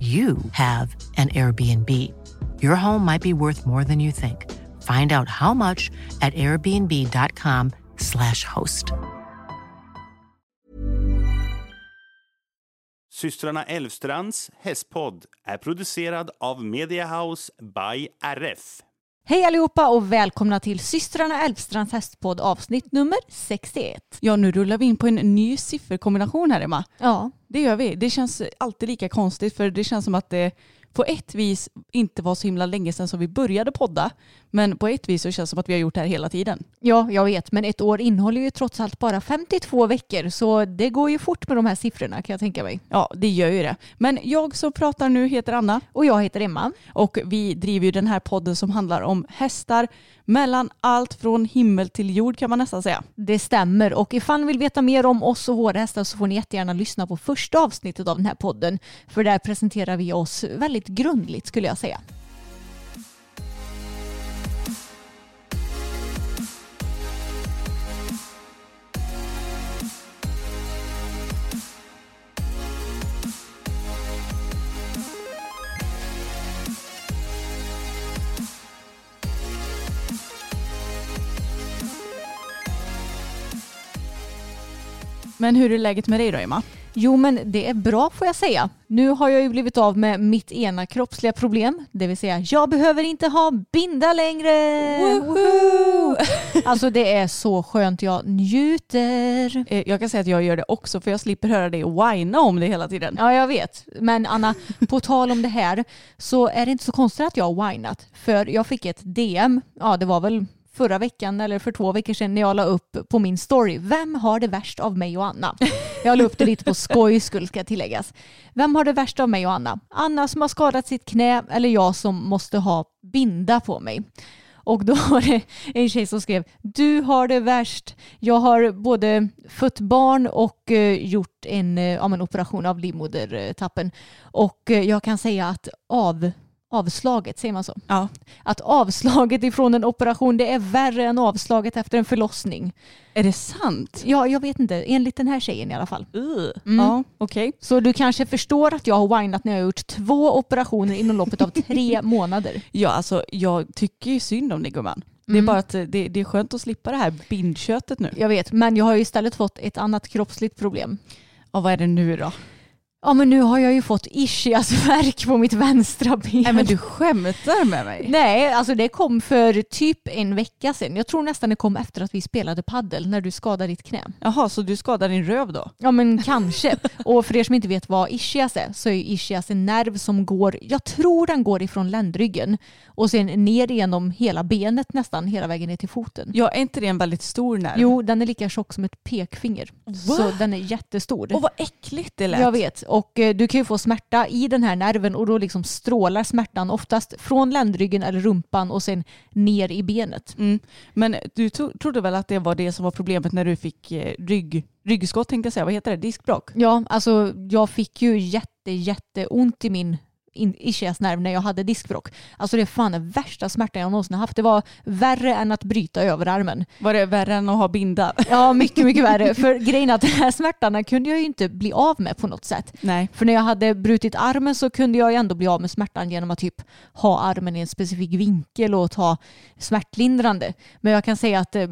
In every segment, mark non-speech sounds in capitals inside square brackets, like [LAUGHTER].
you have an Airbnb. Your home might be worth more than you think. Find out how much at airbnb.com/slash host. Systrarna Elvstrands hästpodd är producerad av Mediahouse by RF. Hej allihopa och välkomna till systrarna Elfstrands hästpodd avsnitt nummer 61. Ja, nu rullar vi in på en ny sifferkombination här Emma. Ja, Det gör vi. Det känns alltid lika konstigt för det känns som att det på ett vis inte var så himla länge sedan som vi började podda. Men på ett vis så känns det som att vi har gjort det här hela tiden. ja, jag vet, men ett år innehåller ju trots allt bara 52 veckor så det går ju fort med de här siffrorna kan jag tänka mig. Ja, det gör ju det. Men jag som pratar nu heter Anna Och jag heter Emma. och vi driver ju den här podden som handlar om hästar mellan allt från himmel till jord kan man nästan säga. Det stämmer och ifall ni vill veta mer om oss och våra hästar så får ni jättegärna lyssna på första avsnittet av den här podden. För där presenterar vi oss väldigt grundligt skulle jag säga. Men hur är läget med dig då Emma? Jo men det är bra får jag säga. Nu har jag ju blivit av med mitt ena kroppsliga problem. Det vill säga jag behöver inte ha binda längre. Woho! Alltså det är så skönt. Jag njuter. Eh, Jag kan säga att jag gör det också för jag slipper höra dig whina om det hela tiden. Ja jag vet. Men Anna, på tal om det här så är det inte så konstigt att jag har whinat. För jag fick ett DM, ja det var väl förra veckan eller för två veckor sedan när jag la upp på min story. Vem har det värst av mig och Anna? [LAUGHS] Jag la upp det lite på skoj skull ska tilläggas. Vem har det värst av mig och Anna? Anna som har skadat sitt knä eller jag som måste ha binda på mig. Och då [LAUGHS] var det en tjej som skrev Du har det värst. Jag har både fött barn och eh, gjort en eh, ja, men operation av livmodertappen. Och eh, jag kan säga att av, avslaget, säger man så? Ja. Att avslaget ifrån en operation det är värre än avslaget efter en förlossning. Är det sant? Ja, jag vet inte. Enligt den här tjejen i alla fall. Mm. Ja, okej. Så du kanske förstår att jag har whinat när jag har gjort två operationer inom loppet av tre [LAUGHS] månader. Ja, alltså jag tycker ju synd om dig gumman. Det är Mm. bara att det, det är skönt att slippa det här bindköttet nu. Jag vet, men jag har ju istället fått ett annat kroppsligt problem. Och vad är det nu då? Ja, men nu har jag ju fått ischiasvärk [LAUGHS] på mitt vänstra ben. Nej men du skämtar med mig. Nej, alltså det kom för typ en vecka sedan. Jag tror nästan det kom efter att vi spelade paddel när du skadade ditt knä. Jaha, så du skadar din röv då? Ja men kanske. Och för er som inte vet vad ischias är så är ischias en nerv som går, jag tror den går ifrån ländryggen och sen ner genom hela benet nästan hela vägen ner till foten. Ja, är inte det en väldigt stor nerv? Jo, den är lika tjock som ett pekfinger. Så Va? den är jättestor. Och vad äckligt det lät. Jag vet. Och eh, du kan ju få smärta i den här nerven och då liksom strålar smärtan oftast från ländryggen eller rumpan och sen ner i benet. Mm. Men du to- trodde väl att det var det som var problemet när du fick eh, rygg, ryggskott tänkte jag säga. Vad heter det? Diskbråck? Ja, alltså jag fick ju jätte, jätte ont i min in- ischiasnerv när jag hade diskbråck. Alltså det är fan den värsta smärtan jag någonsin haft. Det var värre än att bryta överarmen. Var det värre än att ha binda? [LAUGHS] Ja, mycket, mycket värre. [LAUGHS] För grejen är att den här smärtan kunde jag ju inte bli av med på något sätt. Nej. För när jag hade brutit armen så kunde jag ju ändå bli av med smärtan genom att typ ha armen i en specifik vinkel och ta smärtlindrande. Men jag kan säga att eh,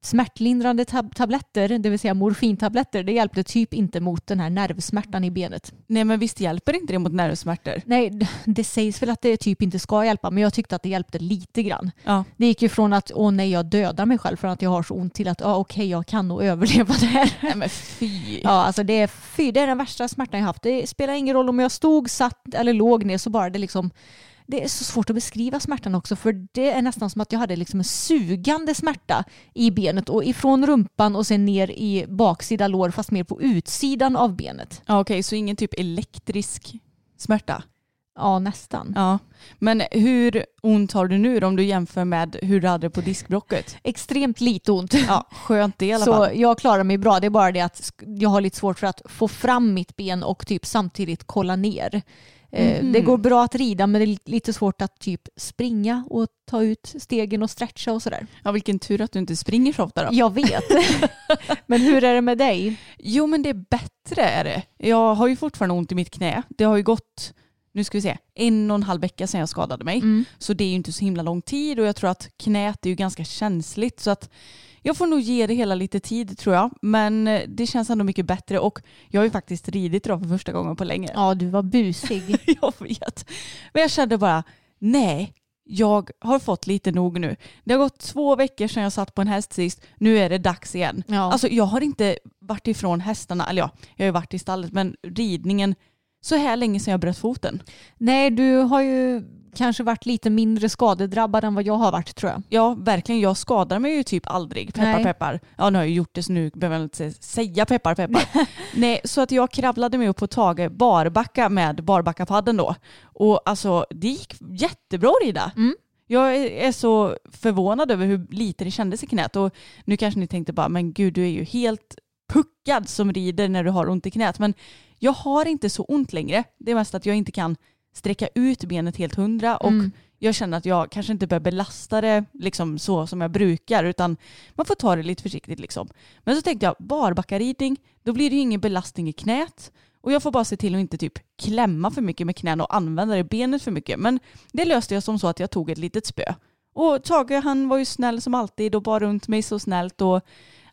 smärtlindrande tab tabletter, det vill säga morfintabletter, det hjälpte typ inte mot den här nervsmärtan i benet. Nej men visst hjälper inte det mot nervsmärtor? Nej, det sägs väl att det typ inte ska hjälpa, men jag tyckte att det hjälpte lite grann. Ja. Det gick ju från att åh nej, jag dödar mig själv för att jag har så ont till att ja, okej, jag kan nog överleva det här. Nej men fy. Ja, alltså det är, fy, det är den värsta smärtan jag haft. Det spelar ingen roll om jag stod, satt eller låg ner så bara det liksom det är så svårt att beskriva smärtan också för det är nästan som att jag hade liksom en sugande smärta i benet och ifrån rumpan och sen ner i baksida lår fast mer på utsidan av benet. Ja, Okej, så ingen typ elektrisk smärta? Ja, nästan. Ja. Men hur ont har du nu om du jämför med hur du hade på diskbrocket? Extremt lite ont. Ja, skönt det i alla [LAUGHS] Så fall. jag klarar mig bra. Det är bara det att jag har lite svårt för att få fram mitt ben och typ samtidigt kolla ner. Mhm. Det går bra att rida men det är lite svårt att typ springa och ta ut stegen och stretcha och sådär. Ja, vilken tur att du inte springer så ofta då. Jag vet. [LAUGHS] men hur är det med dig? Jo men det är bättre är det. Jag har ju fortfarande ont i mitt knä. Det har ju gått, nu ska vi se, en och en halv vecka sedan jag skadade mig. Mm. Så det är ju inte så himla lång tid och jag tror att knät är ju ganska känsligt. Så att jag får nog ge det hela lite tid tror jag. Men eh, det känns ändå mycket bättre och jag har ju faktiskt ridit idag för första gången på länge. Ja, du var busig. [LAUGHS] jag vet. Men jag kände bara, nej, jag har fått lite nog nu. Det har gått två veckor sedan jag satt på en häst sist. Nu är det dags igen. Ja. Alltså jag har inte varit ifrån hästarna, eller ja, jag har ju varit i stallet, men ridningen så här länge sedan jag bröt foten. Nej, du har ju kanske varit lite mindre skadedrabbad än vad jag har varit tror jag. Ja, verkligen. Jag skadar mig ju typ aldrig. Peppar Nej. peppar. Ja, nu har jag gjort det så nu behöver jag inte säga peppar peppar. [LAUGHS] Nej, så att jag kravlade mig upp på Tage barbacka med barbackapadden då. Och alltså det gick jättebra att rida. Mm. Jag är är så förvånad över hur lite det kändes i knät. Och nu kanske ni tänkte bara, men gud du är ju helt puckad som rider när du har ont i knät. Men jag har inte så ont längre. Det är mest att jag inte kan sträcka ut benet helt hundra och Mm. jag känner att jag kanske inte behöver belasta det liksom så som jag brukar utan man får ta det lite försiktigt liksom. Men så tänkte jag barbackaridning, då blir det ju ingen belastning i knät och jag får bara se till att inte typ klämma för mycket med knäna och använda det benet för mycket. Men det löste jag som så att jag tog ett litet spö. Och Tage han var ju snäll som alltid och bar runt mig så snällt och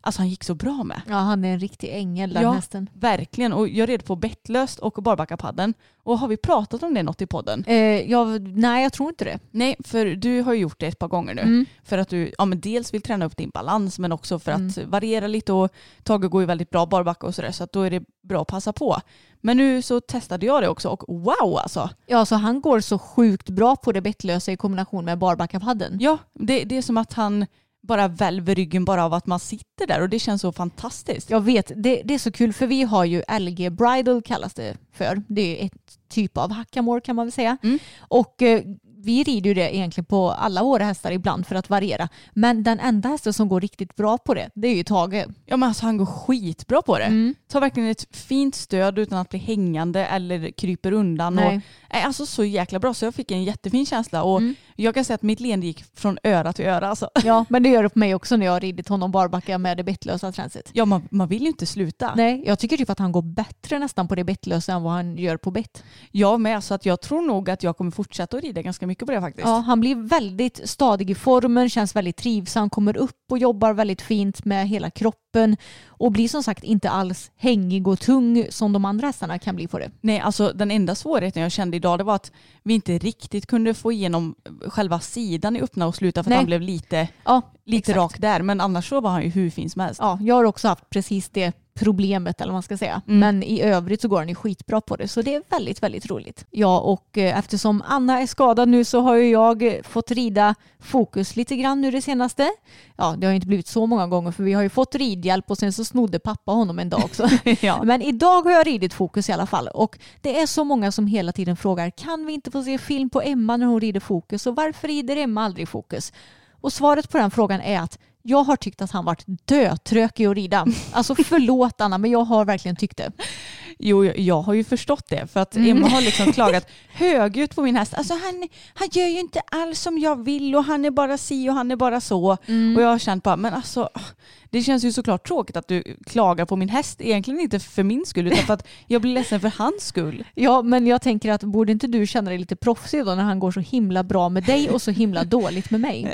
alltså han gick så bra med. Ja, han är en riktig ängel den Ja. hästen. Verkligen och jag red på bettlöst och barbackapadden. Och har vi pratat om det något i podden? Eh, jag, nej, jag tror inte det. Nej, för du har ju gjort det ett par gånger nu. Mm. För att du ja, men dels vill träna upp din balans men också för att Mm. variera lite och Tage går ju väldigt bra barbacka och sådär så att då är det bra att passa på. Men nu så testade jag det också och wow alltså. Ja, så han går så sjukt bra på det bettlösa i kombination med barbackapadden. Ja, det, det är som att han bara välver ryggen bara av att man sitter där och det känns så fantastiskt. Jag vet, det, det är så kul för vi har ju LG Bridal kallas det för. Det är ett typ av hackamore kan man väl säga. Mm. Och eh, vi rider ju det egentligen på alla våra hästar ibland för att variera. Men den enda hästen som går riktigt bra på det, det är ju Tage. Ja men alltså han går skitbra på det. Mm. Tar verkligen ett fint stöd utan att bli hängande eller kryper undan. Nej. Och, är alltså så jäkla bra så jag fick en jättefin känsla och Mm. jag kan säga att mitt leende gick från öra till öra. Alltså. [LAUGHS] Ja, men det gör det på mig också när jag har ridit honom barbacka med det bettlösa tränset. Ja man, man vill ju inte sluta. Nej, jag tycker typ att han går bättre nästan på det bettlösa än vad han gör på bett. Jag med så att jag tror nog att jag kommer fortsätta att rida ganska mycket på det faktiskt. Ja, han blir väldigt stadig i formen, känns väldigt trivsam, kommer upp och jobbar väldigt fint med hela kroppen och blir som sagt inte alls hängig och tung som de andra hästarna kan bli på det. Nej, alltså den enda svårigheten jag kände idag det var att vi inte riktigt kunde få igenom själva sidan i öppna och sluta för Nej. att han blev lite, Ja, lite exakt. rak där. Men annars så var han ju hur fin som helst. Ja, jag har också haft precis det problemet eller vad man ska säga. Mm. Men i övrigt så går han ju skitbra på det så det är väldigt, väldigt roligt. Ja, och eh, eftersom Anna är skadad nu så har ju jag eh, fått rida fokus lite grann nu det senaste. Ja, det har inte blivit så många gånger för vi har ju fått ridhjälp och sen så snodde pappa honom en dag också. [LAUGHS] ja. Men idag har jag ridit fokus i alla fall och det är så många som hela tiden frågar kan vi inte få se film på Emma när hon rider fokus och varför rider Emma aldrig fokus? Och svaret på den frågan är att jag har tyckt att han varit dötrökig att rida. Alltså [LAUGHS] förlåt Anna men jag har verkligen tyckt det. Jo, jag- har ju förstått det för att Mm. Emma har liksom klagat högljutt på min häst. Alltså han, han gör ju inte alls som jag vill och han är bara si och han är bara så. Mm. Och jag har känt bara, men alltså det känns ju såklart tråkigt att du klagar på min häst. Egentligen inte för min skull utan för att jag blir ledsen för hans skull. [LAUGHS] Ja, men jag tänker att borde inte du känna dig lite proffsig då när han går så himla bra med dig och så himla [LAUGHS] dåligt med mig?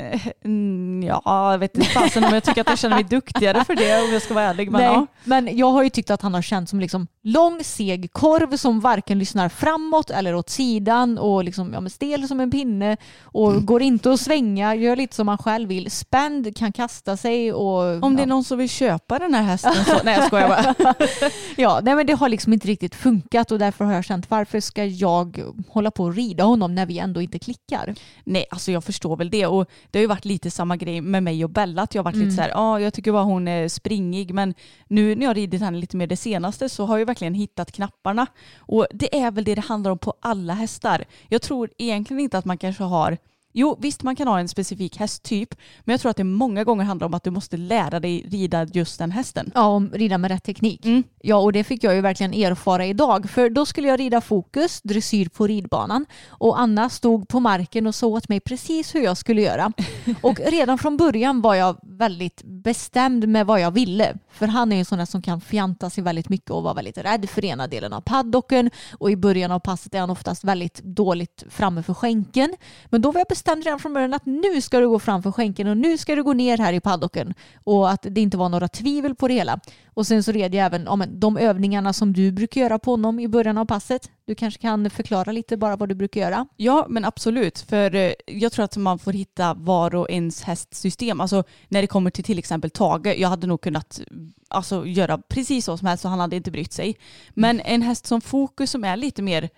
Mm, ja, jag vet inte fasen om jag tycker att jag känner mig duktigare för det om jag ska vara ärlig. Men, Nej, ja. men jag har ju tyckt att han har känt som liksom lång seg korv som varken lyssnar framåt eller åt sidan och liksom, ja, stel som en pinne och går inte att svänga, gör lite som han själv vill. Spänd, kan kasta sig och... Om det ja. Någon som vill köpa den här hästen så... Nej jag skojar bara. [LAUGHS] Ja, nej, men det har liksom inte riktigt funkat och därför har jag känt varför ska jag hålla på och rida honom när vi ändå inte klickar? Nej, alltså jag förstår väl det. Och det har ju varit lite samma grej med mig och Bella. Att jag har varit lite så här, ja jag tycker bara hon är springig. Men nu när jag har ridit henne lite mer det senaste så har jag verkligen hittat knapparna. Och det är väl det det handlar om på alla hästar. Jag tror egentligen inte att man kanske har Jo, visst man kan ha en specifik hästtyp, men jag tror att det många gånger handlar om att du måste lära dig rida just den hästen. Ja, om rida med rätt teknik. Mm. Ja, och det fick jag ju verkligen erfara idag. För då skulle jag rida fokus, dressyr på ridbanan. Och Anna stod på marken och såg åt mig precis hur jag skulle göra. [LAUGHS] Och redan från början var jag väldigt bestämd med vad jag ville. För han är ju en sån där som kan fjanta sig väldigt mycket och vara väldigt rädd för ena delen av paddocken. Och i början av passet är han oftast väldigt dåligt framme för skänken. Men då var jag bestämde redan från början att nu ska du gå framför skänken och nu ska du gå ner här i paddocken. Och att det inte var några tvivel på det hela. Och sen så red jag även om de övningarna som du brukar göra på honom i början av passet. Du kanske kan förklara lite bara vad du brukar göra? Ja, men absolut. För eh, jag tror att man får hitta var och ens hästsystem. Alltså när det kommer till till exempel Tage. Jag hade nog kunnat alltså, göra precis så som helst så han hade inte brytt sig. Men en häst som Fokus som är lite mer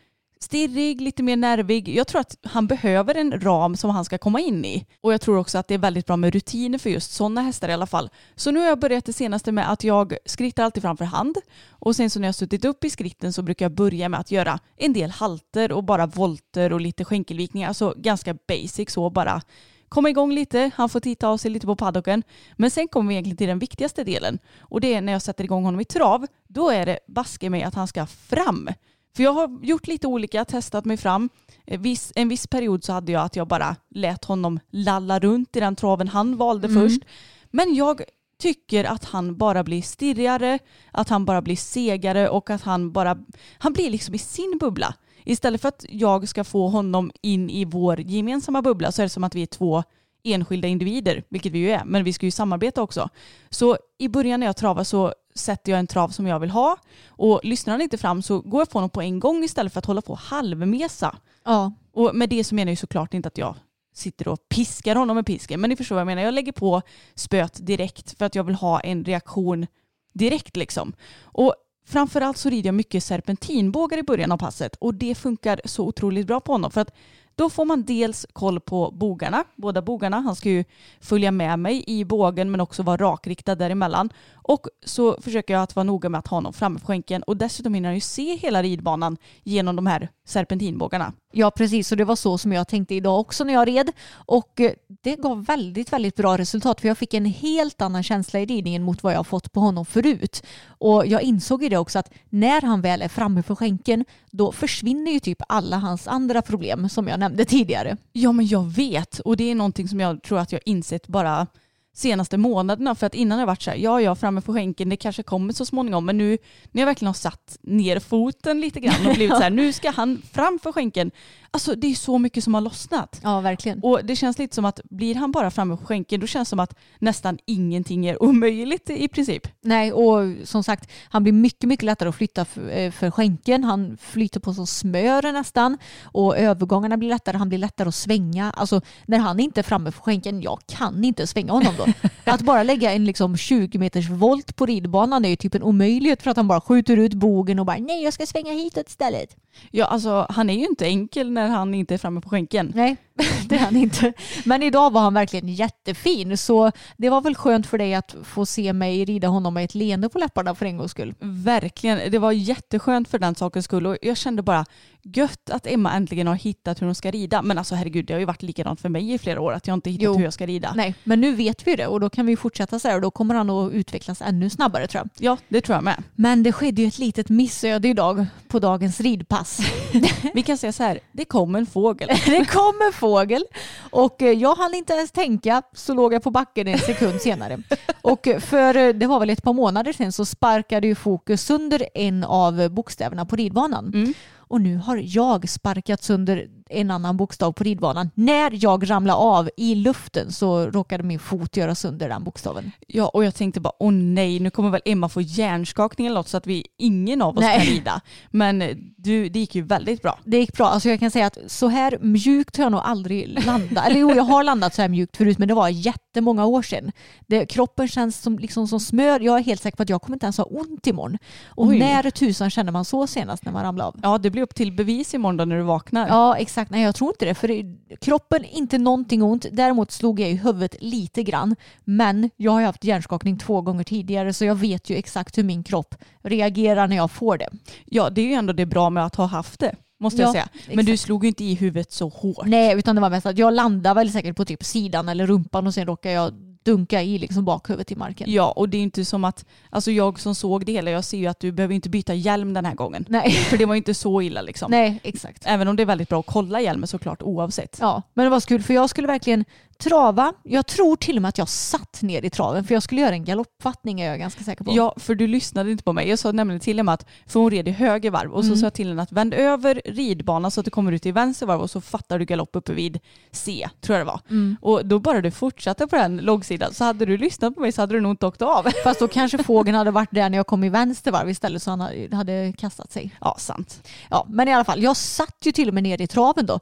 stirrig, lite mer nervig. Jag tror att han behöver en ram som han ska komma in i. Och jag tror också att det är väldigt bra med rutiner för just sådana hästar i alla fall. Så nu har jag börjat det senaste med att jag skrittar alltid framför hand. Och sen så när jag har suttit upp i skritten så brukar jag börja med att göra en del halter och bara volter och lite skänkelvikningar. Alltså ganska basic så bara komma igång lite, han får titta av sig lite på paddocken. Men sen kommer vi egentligen till den viktigaste delen och det är när jag sätter igång honom i trav. Då är det baske mig att han ska fram. För jag har gjort lite olika, testat mig fram. En viss, en viss period så hade jag att jag bara lät honom lalla runt i den traven han valde först. Men jag tycker att han bara blir stirrigare, att han bara blir segare och att han bara, han blir liksom i sin bubbla. Istället för att jag ska få honom in i vår gemensamma bubbla så är det som att vi är två enskilda individer, vilket vi ju är, men vi ska ju samarbeta också. Så i början när jag travar så sätter jag en trav som jag vill ha och lyssnar han inte fram så går jag på honom på en gång istället för att hålla på halvmesa. Ja, Och med det så menar jag ju såklart inte att jag sitter och piskar honom med pisken, men ni förstår vad jag menar. Jag lägger på spöet direkt för att jag vill ha en reaktion direkt liksom. Och framförallt så rider jag mycket serpentinbågar i början av passet och det funkar så otroligt bra på honom för att då får man dels koll på bogarna, båda bogarna. Han ska ju följa med mig i bågen men också vara rakriktad däremellan. Och så försöker jag att vara noga med att ha honom framme på skänken och dessutom hinner han ju se hela ridbanan genom de här serpentinbågarna. Ja, precis. Och det var så som jag tänkte idag också när jag red. Och eh, det gav väldigt, väldigt bra resultat för jag fick en helt annan känsla i ridningen mot vad jag fått på honom förut. Och jag insåg i det också att när han väl är framme för skänken då försvinner ju typ alla hans andra problem som jag nämnde tidigare. Ja men jag vet och det är någonting som jag tror att jag insett bara senaste månaderna för att innan har jag varit så här, ja ja framme på skänken det kanske kommer så småningom men nu när jag verkligen har satt ner foten lite grann och blivit [LAUGHS] så här, nu ska han fram för skänken. Alltså det är så mycket som har lossnat. Ja, verkligen. Och det känns lite som att blir han bara framme på skänken då känns det som att nästan ingenting är omöjligt i princip. Nej, och som sagt, han blir mycket, mycket lättare att flytta för, eh, för skänken. Han flyter på som smör nästan. Och övergångarna blir lättare, han blir lättare att svänga. Alltså när han inte är framme för skänken, jag kan inte svänga honom då. Att bara lägga en liksom 20 meters volt på ridbanan är ju typ en omöjlighet för att han bara skjuter ut bogen och bara nej, jag ska svänga hitåt istället. Ja alltså han är ju inte enkel när han inte är framme på skänken. Nej, [LAUGHS] det är han inte. Men idag var han verkligen jättefin. Så det var väl skönt för dig att få se mig rida honom med ett leende på läpparna för en gångs skull. Verkligen, det var jätteskönt för den sakens skull och jag kände bara gött att Emma äntligen har hittat hur hon ska rida. Men alltså herregud, det har ju varit likadant för mig i flera år att jag inte hittat Jo. hur jag ska rida. Nej, men nu vet vi det och då kan vi fortsätta så här och då kommer han att utvecklas ännu snabbare tror jag. Ja, det tror jag med. Men det skedde ju ett litet missöde idag på dagens ridpass. [LAUGHS] Vi kan säga så här, det kom en fågel. [LAUGHS] det kom en fågel Och eh, jag hann inte ens tänka så låg jag på backen en sekund senare. Och eh, för eh, det var väl ett par månader sedan så sparkade ju Fokus sönder en av bokstäverna på ridbanan. Mm. Och nu har jag sparkat sönder en annan bokstav på ridbanan. När jag ramlade av i luften så råkade min fot göra sönder den bokstaven. Ja, och jag tänkte bara, åh nej, nu kommer väl Emma få hjärnskakning eller något så att vi, ingen av oss Nej. kan rida. Men du, det gick ju väldigt bra. Det gick bra. Alltså jag kan säga att så här mjukt har jag nog aldrig landat. Eller jo, jag har landat så här mjukt förut men det var jättemånga år sedan. Det, kroppen känns som, liksom som smör. Jag är helt säker på att jag kommer inte ens ha ont imorgon. Och Oj. när tusan kände man så senast när man ramlade av? Ja, det blir upp till bevis imorgon då när du vaknar. Ja, exakt. Nej, jag tror inte det. För kroppen, inte någonting ont. Däremot slog jag i huvudet lite grann. Men jag har ju haft hjärnskakning två gånger tidigare så jag vet ju exakt hur min kropp reagerar när jag får det. Ja, det är ju ändå det bra med att ha haft det, måste jag Ja, säga. Men du exakt. slog ju inte i huvudet så hårt. Nej, utan det var mest att jag landade väl säkert på typ sidan eller rumpan och sen råkade jag dunka i liksom bakhuvudet i marken. Ja, och det är inte som att, alltså jag som såg det hela, jag ser ju att du behöver inte byta hjälm den här gången. Nej. [LAUGHS] För det var inte så illa liksom. Nej, exakt. Även om det är väldigt bra att kolla hjälmen såklart oavsett. Ja, men det var så kul för jag skulle verkligen trava. Jag tror till och med att jag satt ner i traven för jag skulle göra en galoppfattning är jag ganska säker på. Ja, för du lyssnade inte på mig. Jag sa nämligen till Emma att, för hon red i höger varv och så Mm. sa jag till henne att vänd över ridbanan så att du kommer ut i vänster varv och så fattar du galopp uppe vid C, tror jag det var. Mm. Och då bara du fortsatte på den långsidan så hade du lyssnat på mig så hade du nog inte åkt av. [LAUGHS] Fast då kanske fågeln hade varit där när jag kom i vänster varv istället så han hade- hade kastat sig. Ja, sant. Ja, men i alla fall, jag satt ju till och med ner i traven då.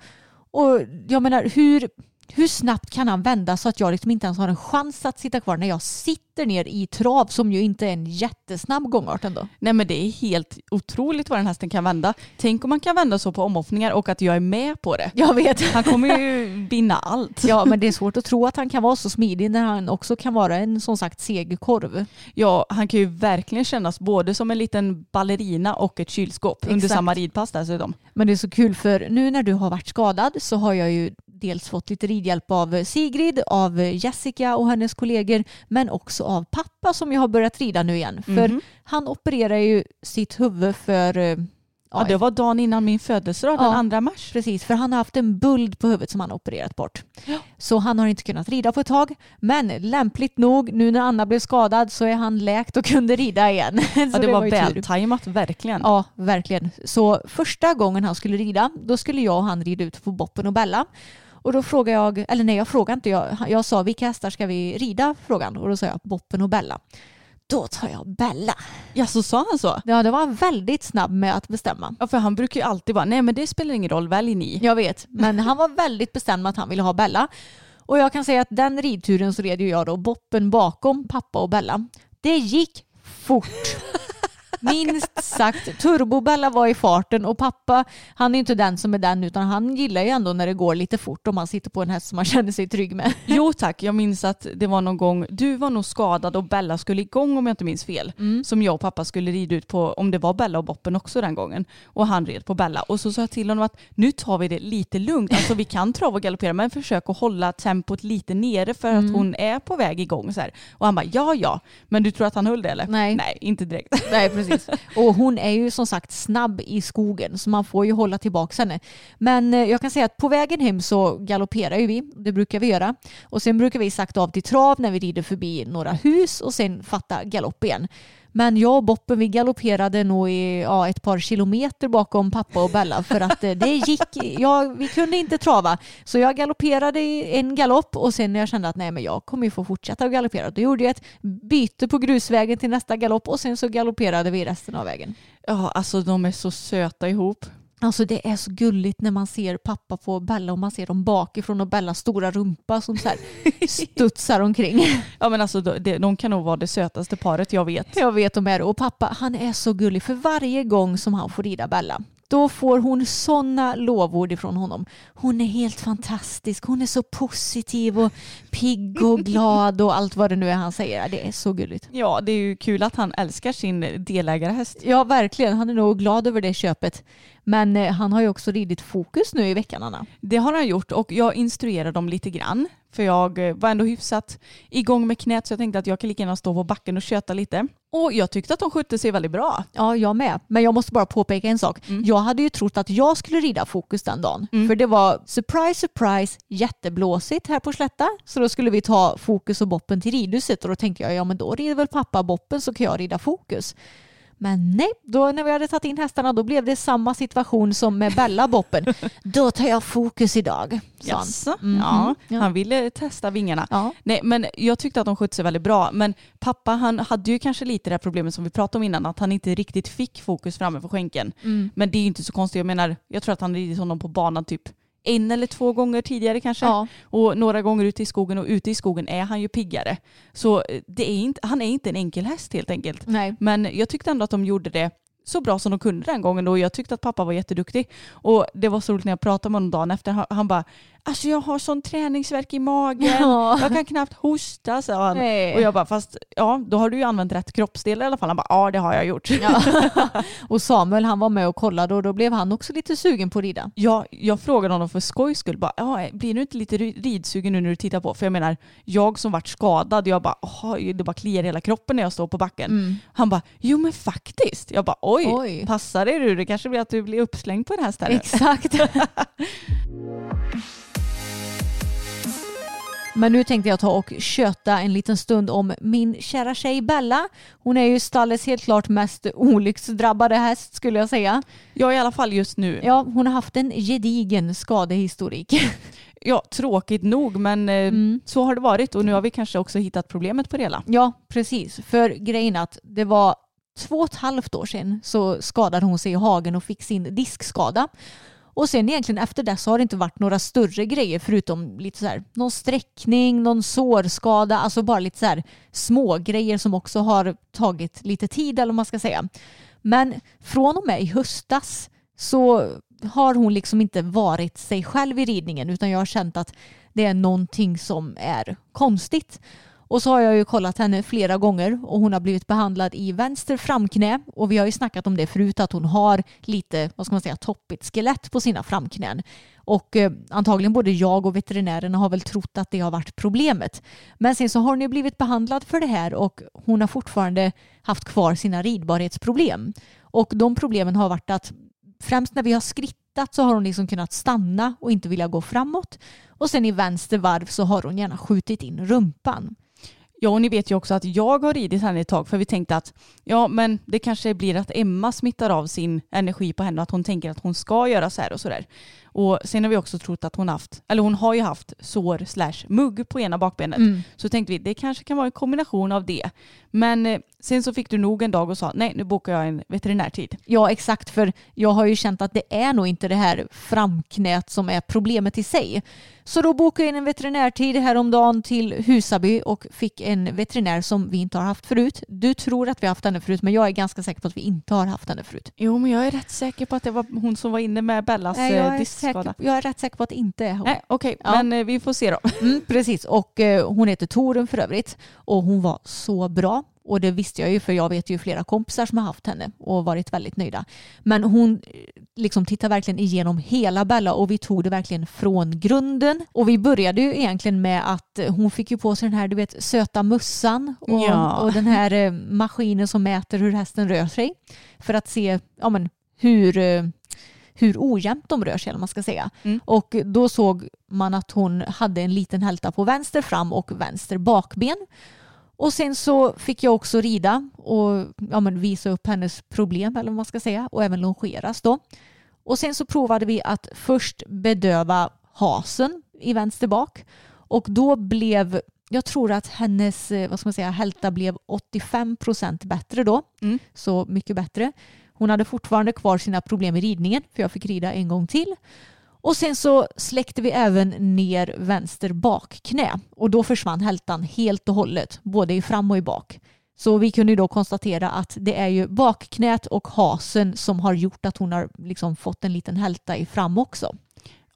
Och jag menar, hur, hur snabbt kan han vända så att jag liksom inte ens har en chans att sitta kvar när jag sitter ner i trav som ju inte är en jättesnabb gångart ändå. Nej men det är helt otroligt vad den hästen kan vända. Tänk om man kan vända så på omhoppningar och att jag är med på det. Jag vet. [LAUGHS] Han kommer ju vinna allt. Ja, men det är svårt att tro att han kan vara så smidig när han också kan vara en som sagt seg korv. Ja, han kan ju verkligen kännas både som en liten ballerina och ett kylskåp under Exakt. samma ridpass dessutom. Men det är så kul för nu när du har varit skadad så har jag ju dels fått lite ridhjälp av Sigrid, av Jessica och hennes kollegor men också av pappa som jag har börjat rida nu igen. För Mhm. han opererar ju sitt huvud för eh, Ja, det var dagen innan min födelsedag, Ja. den 2 mars. Precis, för han har haft en buld på huvudet som han har opererat bort. Så han har inte kunnat rida på ett tag. Men lämpligt nog, nu när Anna blev skadad så är han läkt och kunde rida igen. [LAUGHS] Ja, det, var ju tur. vältajmat, verkligen. Ja, verkligen. Så första gången han skulle rida, då skulle jag och han rida ut på Boppen och Bella. Och då frågade jag, eller nej jag frågade inte, jag, jag sa vilka hästar ska vi rida? Frågan. Och då sa jag Boppen och Bella. Då tar jag Bella. Ja, så sa han så? Ja, det var väldigt snabb med att bestämma. Ja, för han brukar ju alltid bara, nej men det spelar ingen roll, välj ni. Jag vet, men han var väldigt bestämd med att han ville ha Bella. Och jag kan säga att den ridturen så red ju jag då Boppen bakom pappa och Bella. Det gick fort. Minst sagt. Turbo-Bella var i farten och pappa, han är inte den som är den utan han gillar ju ändå när det går lite fort om man sitter på en häst som man känner sig trygg med. [LAUGHS] Jo tack, jag minns att det var någon gång, du var nog skadad och Bella skulle igång om jag inte minns fel. Som jag och pappa skulle rida ut på, om det var Bella och Boppen också den gången. Och han red på Bella. Och så sa jag till honom att nu tar vi det lite lugnt. Alltså vi kan trava och galoppera men försök att hålla tempot lite nere för att hon är på väg igång. Så här. Och han bara ja ja, men du tror att han höll det eller? Nej. Nej, inte direkt. Nej, precis. Och hon är ju som sagt snabb i skogen så man får ju hålla tillbaka henne. Men eh, jag kan säga att på vägen hem så galopperar ju vi. Det brukar vi göra. Och sen brukar vi sakta av till trav när vi rider förbi några hus och sen fatta galopp igen. Men jag och Boppen vi galopperade nog i ja, ett par kilometer bakom pappa och Bella för att eh, det gick, ja, vi kunde inte trava. Så jag galopperade i en galopp och sen när jag kände att nej men jag kommer ju få fortsätta att galoppera då gjorde jag ett byte på grusvägen till nästa galopp och sen så galopperade vi resten av vägen. Ja, alltså de är så söta ihop. Alltså det är så gulligt när man ser pappa på Bella och man ser dem bakifrån och Bellas stora rumpa som så här [LAUGHS] studsar omkring. Ja men alltså de, de, de kan nog vara det sötaste paret jag vet. Jag vet om är Och pappa han är så gullig för varje gång som han får rida Bella då får hon sådana lovord ifrån honom. Hon är helt fantastisk. Hon är så positiv och pigg och glad och allt vad det nu är han säger. Det är så gulligt. Ja, det är ju kul att han älskar sin delägarhäst. Ja, verkligen. Han är nog glad över det köpet. Men eh, han har ju också ridit fokus nu i veckan Anna. Det har han gjort och jag instruerar dem lite grann. För jag eh, var ändå hyfsat igång med knät så jag tänkte att jag kan lika gärna stå på backen och köta lite. Och jag tyckte att de skötte sig väldigt bra. Ja, jag med. Men jag måste bara påpeka en sak. Mm. Jag hade ju trott att jag skulle rida fokus den dagen. Mm. För det var surprise, surprise, jätteblåsigt här på Slätta. Så då skulle vi ta fokus och boppen till ridhuset och då tänkte jag, ja men då rider väl pappa boppen så kan jag rida fokus. Men nej, då när vi hade tagit in hästarna då blev det samma situation som med Bella boppen. [LAUGHS] då tar jag fokus idag. Mhm. Ja, Ja. han ville testa vingarna. Ja. Nej, men jag tyckte att de skötte sig väldigt bra. Men pappa han hade ju kanske lite det här problemet som vi pratade om innan, att han inte riktigt fick fokus framme för skänken. Mm. Men det är ju inte så konstigt. Jag menar, jag tror att han ridit honom på banan typ en eller två gånger tidigare kanske. Ja. Och några gånger ute i skogen och ute i skogen är han ju piggare. Så eh, det är inte, han är inte en enkel häst helt enkelt. Nej. Men jag tyckte ändå att de gjorde det så bra som de kunde den gången och jag tyckte att pappa var jätteduktig. Och det var så roligt när jag pratade med honom dagen efter. Han, han bara, alltså jag har sån träningsverk i magen. Ja. Jag kan knappt hosta, sa han. Nej. Och jag bara, fast ja, då har du ju använt rätt kroppsdelar i alla fall. Han bara, ja det har jag gjort. Ja. [LAUGHS] och Samuel han var med och kollade och då blev han också lite sugen på att rida. Ja, jag frågade honom för skojs skull, bara, ja, blir du inte lite ri- ridsugen nu när du tittar på? För jag menar, jag som vart skadad, jag bara, "Åh, det bara kliar i hela kroppen när jag står på backen. Han bara, jo men faktiskt. Jag bara, oj, Oj. passa dig du, det kanske blir att du blir uppslängd på häst här. nu." Exakt. [LAUGHS] Men nu tänkte jag ta och köta en liten stund om min kära tjej Bella. Hon är ju stallets helt klart mest olycksdrabbade häst skulle jag säga. Ja, i alla fall just nu. Ja, Ja, hon har haft en gedigen skadehistorik. [LAUGHS] tråkigt nog, men eh, Mm. så har det varit och nu har vi kanske också hittat problemet på det hela. Ja, precis. För grejen att det var två och ett halvt år sedan så skadade hon sig i hagen och fick sin diskskada. Och sen egentligen efter det så har det inte varit några större grejer förutom lite så här, någon sträckning, någon sårskada, alltså bara lite så här små grejer som också har tagit lite tid eller vad man ska säga. Men från och med i höstas så har hon liksom inte varit sig själv i ridningen utan jag har känt att det är någonting som är konstigt. Och så har jag ju kollat henne flera gånger och hon har blivit behandlad i vänster framknä och vi har ju snackat om det förut att hon har lite, vad ska man säga, toppigt skelett på sina framknän. Och eh, antagligen både jag och veterinärerna har väl trott att det har varit problemet. Men sen så har hon ju blivit behandlad för det här och hon har fortfarande haft kvar sina ridbarhetsproblem. Och de problemen har varit att främst när vi har skrittat så har hon liksom kunnat stanna och inte vilja gå framåt. Och sen i vänster varv så har hon gärna skjutit in rumpan. Ja, och ni vet ju också att jag har ridit henne ett tag för vi tänkte att ja, men det kanske blir att Emma smittar av sin energi på henne och att hon tänker att hon ska göra så här och så där. Och sen har vi också trott att hon haft, eller hon har ju haft sår slash mugg på ena bakbenet. Mm. Så tänkte vi det kanske kan vara en kombination av det. Men eh, sen så fick du nog en dag och sa nej nu bokar jag en veterinärtid. Ja, exakt. För jag har ju känt att det är nog inte det här framknät som är problemet i sig. Så då bokade jag in en veterinärtid häromdagen till Husaby och fick en veterinär som vi inte har haft förut. Du tror att vi har haft henne förut, men jag är ganska säker på att vi inte har haft henne förut. Jo men jag är rätt säker på att det var hon som var inne med Bellas Nej, jag, eh, är diskskada. säker, jag är rätt säker på att det inte är hon. Nej okej, Ja. men eh, vi får se då. Mm, precis, och eh, hon heter Torun för övrigt. Och hon var så bra. Och det visste jag ju för jag vet ju flera kompisar som har haft henne och varit väldigt nöjda. Men hon eh, liksom tittar verkligen igenom hela Bella och vi tog det verkligen från grunden. Och vi började ju egentligen med att eh, hon fick ju på sig den här du vet söta mössan och, Ja. och den här eh, maskinen som mäter hur hästen rör sig. För att se ja, men, hur hur ojämnt de rör sig, eller man ska säga. Mm. Och då såg man att hon hade en liten hälta på vänster fram och vänster bakben. Och sen så fick jag också rida och ja, men visa upp hennes problem, eller vad man ska säga, och även longeras då. Och sen så provade vi att först bedöva hasen i vänster bak och då blev jag tror att hennes eh, vad ska man säga, hälta blev 85 procent bättre då. Mm. Så mycket bättre. Hon hade fortfarande kvar sina problem i ridningen för jag fick rida en gång till. Och sen så släckte vi även ner vänster bakknä och då försvann hältan helt och hållet, både i fram och i bak. Så vi kunde då konstatera att det är ju bakknät och hasen som har gjort att hon har liksom fått en liten hälta i fram också.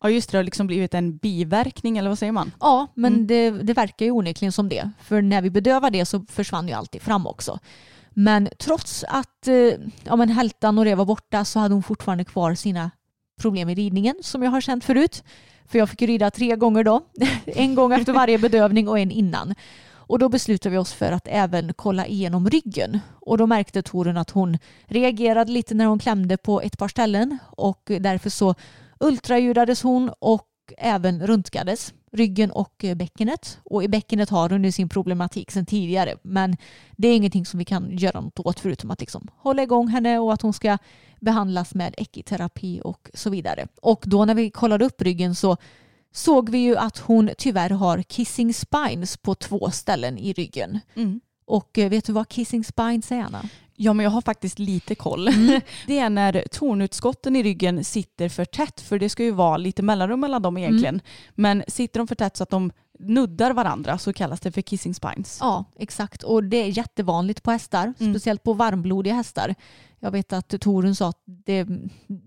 Ja just det, det har liksom blivit en biverkning eller vad säger man? Ja, men Mm. det, det verkar ju onekligen som det. För när vi bedövar det så försvann ju alltid fram också. Men trots att eh, ja, men hältan och det var borta så hade hon fortfarande kvar sina problem i ridningen som jag har känt förut. För jag fick rida tre gånger då. [LAUGHS] en gång efter varje bedövning och en innan. Och då beslutade vi oss för att även kolla igenom ryggen. Och då märkte Torun att hon reagerade lite när hon klämde på ett par ställen och därför så ultraljudades hon och även röntgades ryggen och bäckenet. Och i bäckenet har hon ju sin problematik sedan tidigare men det är ingenting som vi kan göra något åt förutom att liksom hålla igång henne och att hon ska behandlas med ekiterapi och så vidare. Och då när vi kollade upp ryggen så såg vi ju att hon tyvärr har kissing spines på två ställen i ryggen. Mm. Och eh, vet du vad kissing spines är Anna? Ja men jag har faktiskt lite koll. [LAUGHS] Det är när tornutskotten i ryggen sitter för tätt för det ska ju vara lite mellanrum mellan dem egentligen. Men sitter de för tätt så att de nuddar varandra så kallas det för kissing spines. Ja, exakt. Och det är jättevanligt på hästar, Mm. speciellt på varmblodiga hästar. Jag vet att Torun sa att det,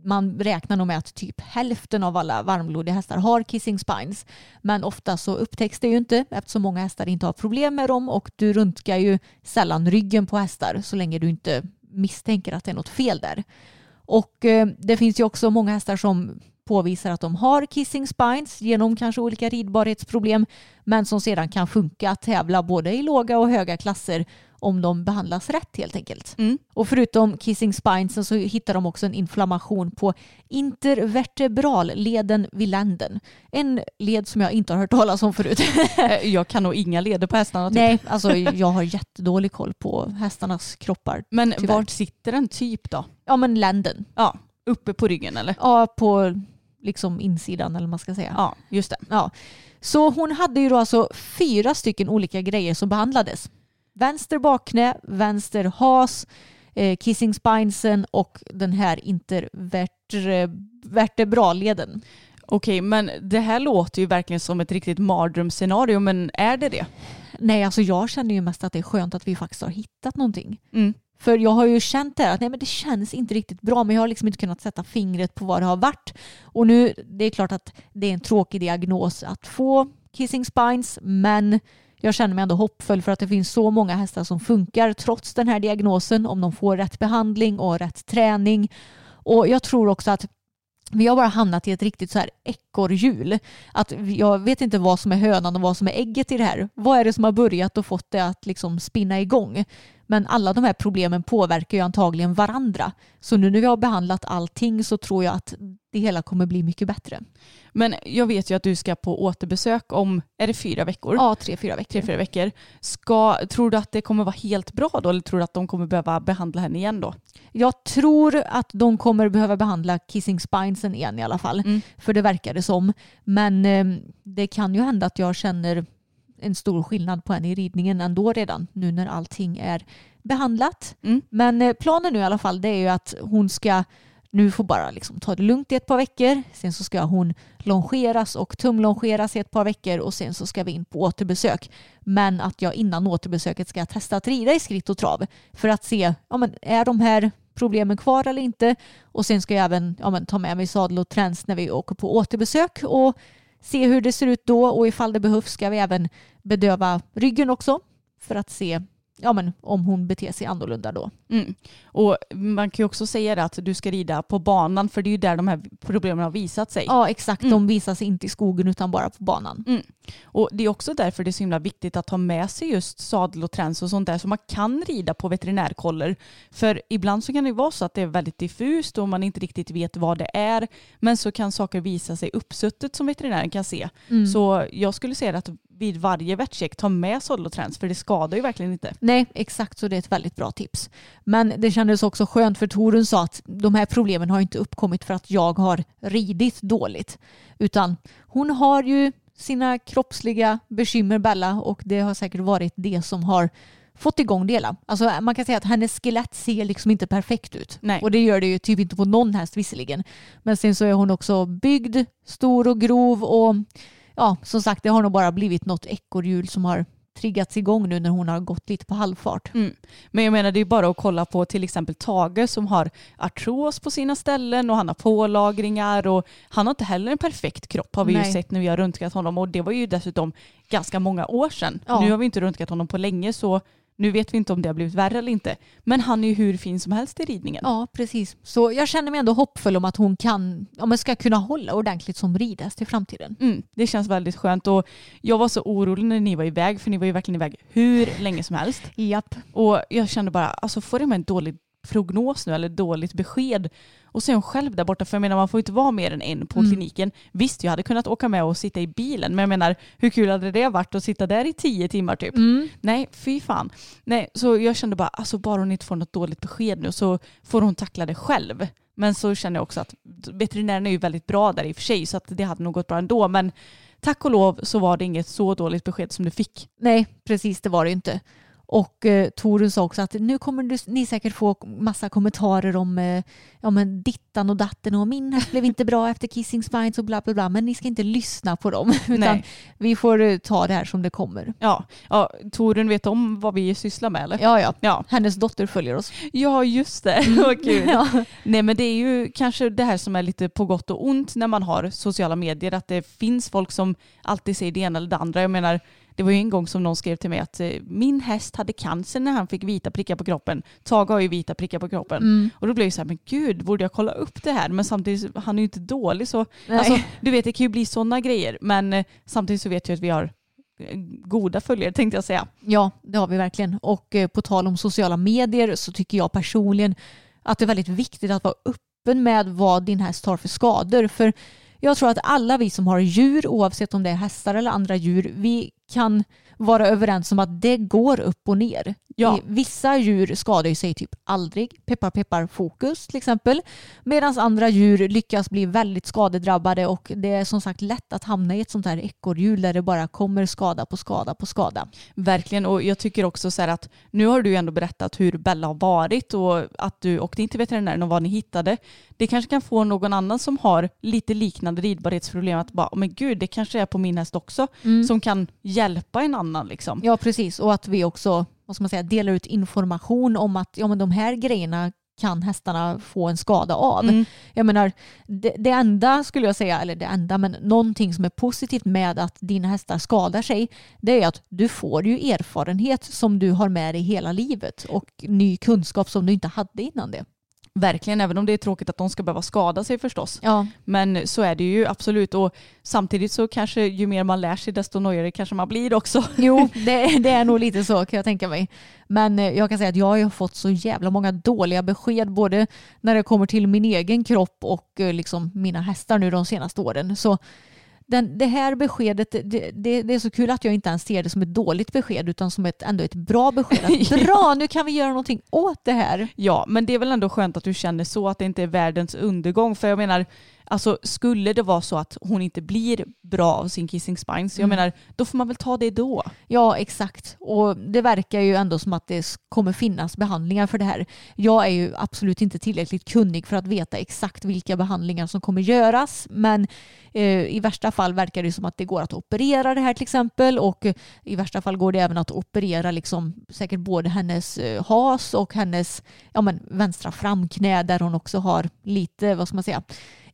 man räknar nog med att typ hälften av alla varmblodiga hästar har kissing spines. Men ofta så upptäcks det ju inte eftersom många hästar inte har problem med dem och du röntgar ju sällan ryggen på hästar så länge du inte misstänker att det är något fel där. Och eh, det finns ju också många hästar som påvisar att de har kissing spines genom kanske olika ridbarhetsproblem men som sedan kan funka att tävla både i låga och höga klasser om de behandlas rätt helt enkelt. Mm. Och förutom kissing spines så hittar de också en inflammation på intervertebralleden vid länden. En led som jag inte har hört talas om förut. [LAUGHS] Eh, Jag kan nog inga leder på hästarna. Typ. Nej, alltså jag har jättedålig koll på hästarnas kroppar. Men tyvärr. vart sitter den typ då? Ja men länden. Ja, uppe på ryggen eller? Ja, på liksom insidan eller vad man ska säga. Ja, just det. Ja. Så hon hade ju då alltså fyra stycken olika grejer som behandlades. Vänster bakknä, vänster has, eh, kissing spinesen och den här intervertebralleden. Okej, men det här låter ju verkligen som ett riktigt mardrömsscenario, men är det det? Nej, alltså jag känner ju mest att det är skönt att vi faktiskt har hittat någonting. Mm. För jag har ju känt det att nej, men det känns inte riktigt bra men jag har liksom inte kunnat sätta fingret på vad det har varit. Och nu, det är klart att det är en tråkig diagnos att få kissing spines men jag känner mig ändå hoppfull för att det finns så många hästar som funkar trots den här diagnosen om de får rätt behandling och rätt träning. Och jag tror också att vi har bara hamnat i ett riktigt så här ekorrhjul. Att jag vet inte vad som är hönan och vad som är ägget i det här. Vad är det som har börjat och fått det att liksom spinna igång? Men alla de här problemen påverkar ju antagligen varandra. Så nu när vi har behandlat allting så tror jag att det hela kommer bli mycket bättre. Men jag vet ju att du ska på återbesök om, är det fyra veckor? Ja, tre, fyra veckor. Tre, fyra veckor. Ska, tror du att det kommer vara helt bra då eller tror du att de kommer behöva behandla henne igen då? Jag tror att de kommer behöva behandla kissing spinesen igen i alla fall. Mm. För det verkar det som. Men eh, det kan ju hända att jag känner en stor skillnad på henne i ridningen ändå redan nu när allting är behandlat. Mm. Men eh, planen nu i alla fall det är ju att hon ska nu får bara liksom ta det lugnt i ett par veckor. Sen så ska hon longeras och tumlongeras i ett par veckor och sen så ska vi in på återbesök. Men att jag innan återbesöket ska testa att rida i skritt och trav för att se, ja men är de här problemen kvar eller inte? Och sen ska jag även ja men, ta med mig sadel och träns när vi åker på återbesök och se hur det ser ut då och ifall det behövs ska vi även bedöva ryggen också för att se ja, men, om hon beter sig annorlunda då. Mm. Och man kan ju också säga det att du ska rida på banan för det är ju där de här problemen har visat sig. Ja exakt, Mm. de visar sig inte i skogen utan bara på banan. Och det är också därför det är så himla viktigt att ha med sig just sadel och träns och sånt där så man kan rida på veterinärkoller. För ibland så kan det vara så att det är väldigt diffust och man inte riktigt vet vad det är. Men så kan saker visa sig uppsuttet som veterinären kan se. Mm. Så jag skulle säga att vid varje vetcheck ta med träns för det skadar ju verkligen inte. Nej, exakt så det är ett väldigt bra tips. Men det kändes också skönt för Torun sa att de här problemen har inte uppkommit för att jag har ridit dåligt. Utan hon har ju sina kroppsliga bekymmer Bella och det har säkert varit det som har fått igång det hela. Alltså man kan säga att hennes skelett ser liksom inte perfekt ut. Nej. Och det gör det ju typ inte på någon häst visserligen. Men sen så är hon också byggd, stor och grov och ja, som sagt det har nog bara blivit något ekorrhjul som har triggats igång nu när hon har gått lite på halvfart. Mm. Men jag menar det är bara att kolla på till exempel Tage som har artros på sina ställen och han har pålagringar och han har inte heller en perfekt kropp har vi ju Nej. sett när vi har röntgat honom och det var ju dessutom ganska många år sedan. Ja. Nu har vi inte röntgat honom på länge så Nu vet vi inte om det har blivit värre eller inte. Men han är ju hur fin som helst i ridningen. Ja, precis. Så jag känner mig ändå hoppfull om att hon kan, om man ska kunna hålla ordentligt som ridhäst i framtiden. Mm, det känns väldigt skönt och jag var så orolig när ni var iväg för ni var ju verkligen iväg hur länge som helst. Japp. Och jag kände bara, alltså får jag med en dålig prognos nu eller dåligt besked och så är hon själv där borta för jag menar man får inte vara mer än en på Mm. kliniken. Visst jag hade kunnat åka med och sitta i bilen men jag menar hur kul hade det varit att sitta där i tio timmar typ? Mm. Nej fy fan. Nej så jag kände bara alltså bara hon inte får något dåligt besked nu så får hon tackla det själv. Men så känner jag också att veterinären är ju väldigt bra där i och för sig så att det hade nog gått bra ändå men tack och lov så var det inget så dåligt besked som du fick. Nej, precis det var det ju inte. Och eh, Torun sa också att nu kommer du, ni säkert få massa kommentarer om eh, ja, men dittan och datten och min häst blev inte bra efter kissing spines och bla bla bla. Men ni ska inte lyssna på dem [LAUGHS] utan Nej. vi får eh, ta det här som det kommer. Ja, ja Torun vet om vad vi sysslar med eller? Ja, ja. Ja, Hennes dotter följer oss. ja just det. [LAUGHS] Vad kul. Ja. Nej men det är ju kanske det här som är lite på gott och ont när man har sociala medier. Att det finns folk som alltid säger det ena eller det andra. Jag menar, det var ju en gång som någon skrev till mig att eh, min häst hade cancer när han fick vita prickar på kroppen. Tage har ju vita prickar på kroppen. Mm. Och då blev jag så här, men gud, borde jag kolla upp det här? Men samtidigt, han är ju inte dålig så. Alltså, du vet, det kan ju bli sådana grejer. Men eh, samtidigt så vet jag att vi har eh, goda följare tänkte jag säga. Ja, det har vi verkligen. Och på tal om sociala medier så tycker jag personligen att det är väldigt viktigt att vara öppen med vad din häst har för skador. För jag tror att alla vi som har djur, oavsett om det är hästar eller andra djur, vi kan vara överens om att det går upp och ner. Ja. Vissa djur skadar sig typ aldrig, peppar peppar fokus till exempel. Medan andra djur lyckas bli väldigt skadedrabbade och det är som sagt lätt att hamna i ett sånt här ekorrhjul där det bara kommer skada på skada på skada. Verkligen och jag tycker också så här att nu har du ändå berättat hur Bella har varit och att du åkte in till veterinären och vad ni hittade. Det kanske kan få någon annan som har lite liknande ridbarhetsproblem att bara, men gud det kanske är på min häst också som kan hjälpa en annan liksom. Ja, precis. Och att vi också vad ska man säga, delar ut information om att ja, men de här grejerna kan hästarna få en skada av. Mm. Jag menar, det, det enda skulle jag säga, eller det enda, men någonting som är positivt med att dina hästar skadar sig, det är att du får ju erfarenhet som du har med dig hela livet och ny kunskap som du inte hade innan det. Verkligen, även om det är tråkigt att de ska behöva skada sig förstås. Ja, Men så är det ju absolut och samtidigt så kanske ju mer man lär sig desto nöjare kanske man blir också. [LAUGHS] Jo, [LAUGHS] det, det är nog lite så kan jag tänka mig. Men eh, jag kan säga att jag har fått så jävla många dåliga besked både när det kommer till min egen kropp och eh, liksom mina hästar nu de senaste åren. Så den, det här beskedet, det, det, det är så kul att jag inte ens ser det som ett dåligt besked utan som ett, ändå ett bra besked. [LAUGHS] Bra, nu kan vi göra någonting åt det här. Ja, men det är väl ändå skönt att du känner så att det inte är världens undergång. För jag menar, alltså skulle det vara så att hon inte blir bra av sin kissing spines, jag Mm. menar, då får man väl ta det då. Ja, exakt. Och det verkar ju ändå som att det kommer finnas behandlingar för det här. Jag är ju absolut inte tillräckligt kunnig för att veta exakt vilka behandlingar som kommer göras. Men eh, i värsta fall verkar det som att det går att operera det här till exempel. Och eh, i värsta fall går det även att operera liksom, säkert både hennes eh, has och hennes ja, men, vänstra framknä där hon också har lite, vad ska man säga,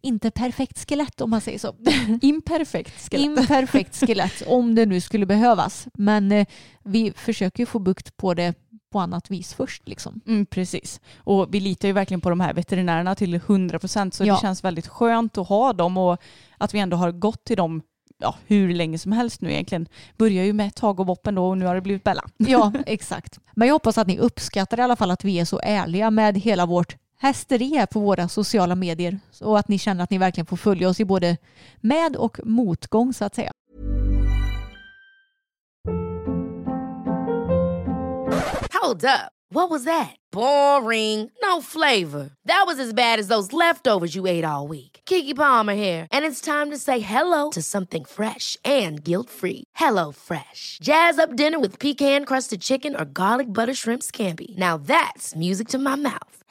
inte perfekt skelett om man säger så. [LAUGHS] Imperfekt skelett. Imperfekt skelett om det nu skulle behövas. Men eh, vi försöker ju få bukt på det på annat vis först. Liksom. Mm, precis. Och vi litar ju verkligen på de här veterinärerna till 100 procent så Ja. det känns väldigt skönt att ha dem och att vi ändå har gått till dem ja, hur länge som helst nu egentligen. Börjar ju med Tag och Boppen då och nu har det blivit Bella. Ja, [LAUGHS] exakt. Men jag hoppas att ni uppskattar i alla fall att vi är så ärliga med hela vårt hästeri här på våra sociala medier och att ni känner att ni verkligen får följa oss i både med och motgång så att säga. Hold up. What was that? Boring. No flavor. That was as bad as those leftovers you ate all week. Kiki Palmer here, and it's time to say hello to something fresh and guilt-free. Hello Fresh. Jazz up dinner with pecan-crusted chicken or garlic butter shrimp scampi. Now that's music to my mouth.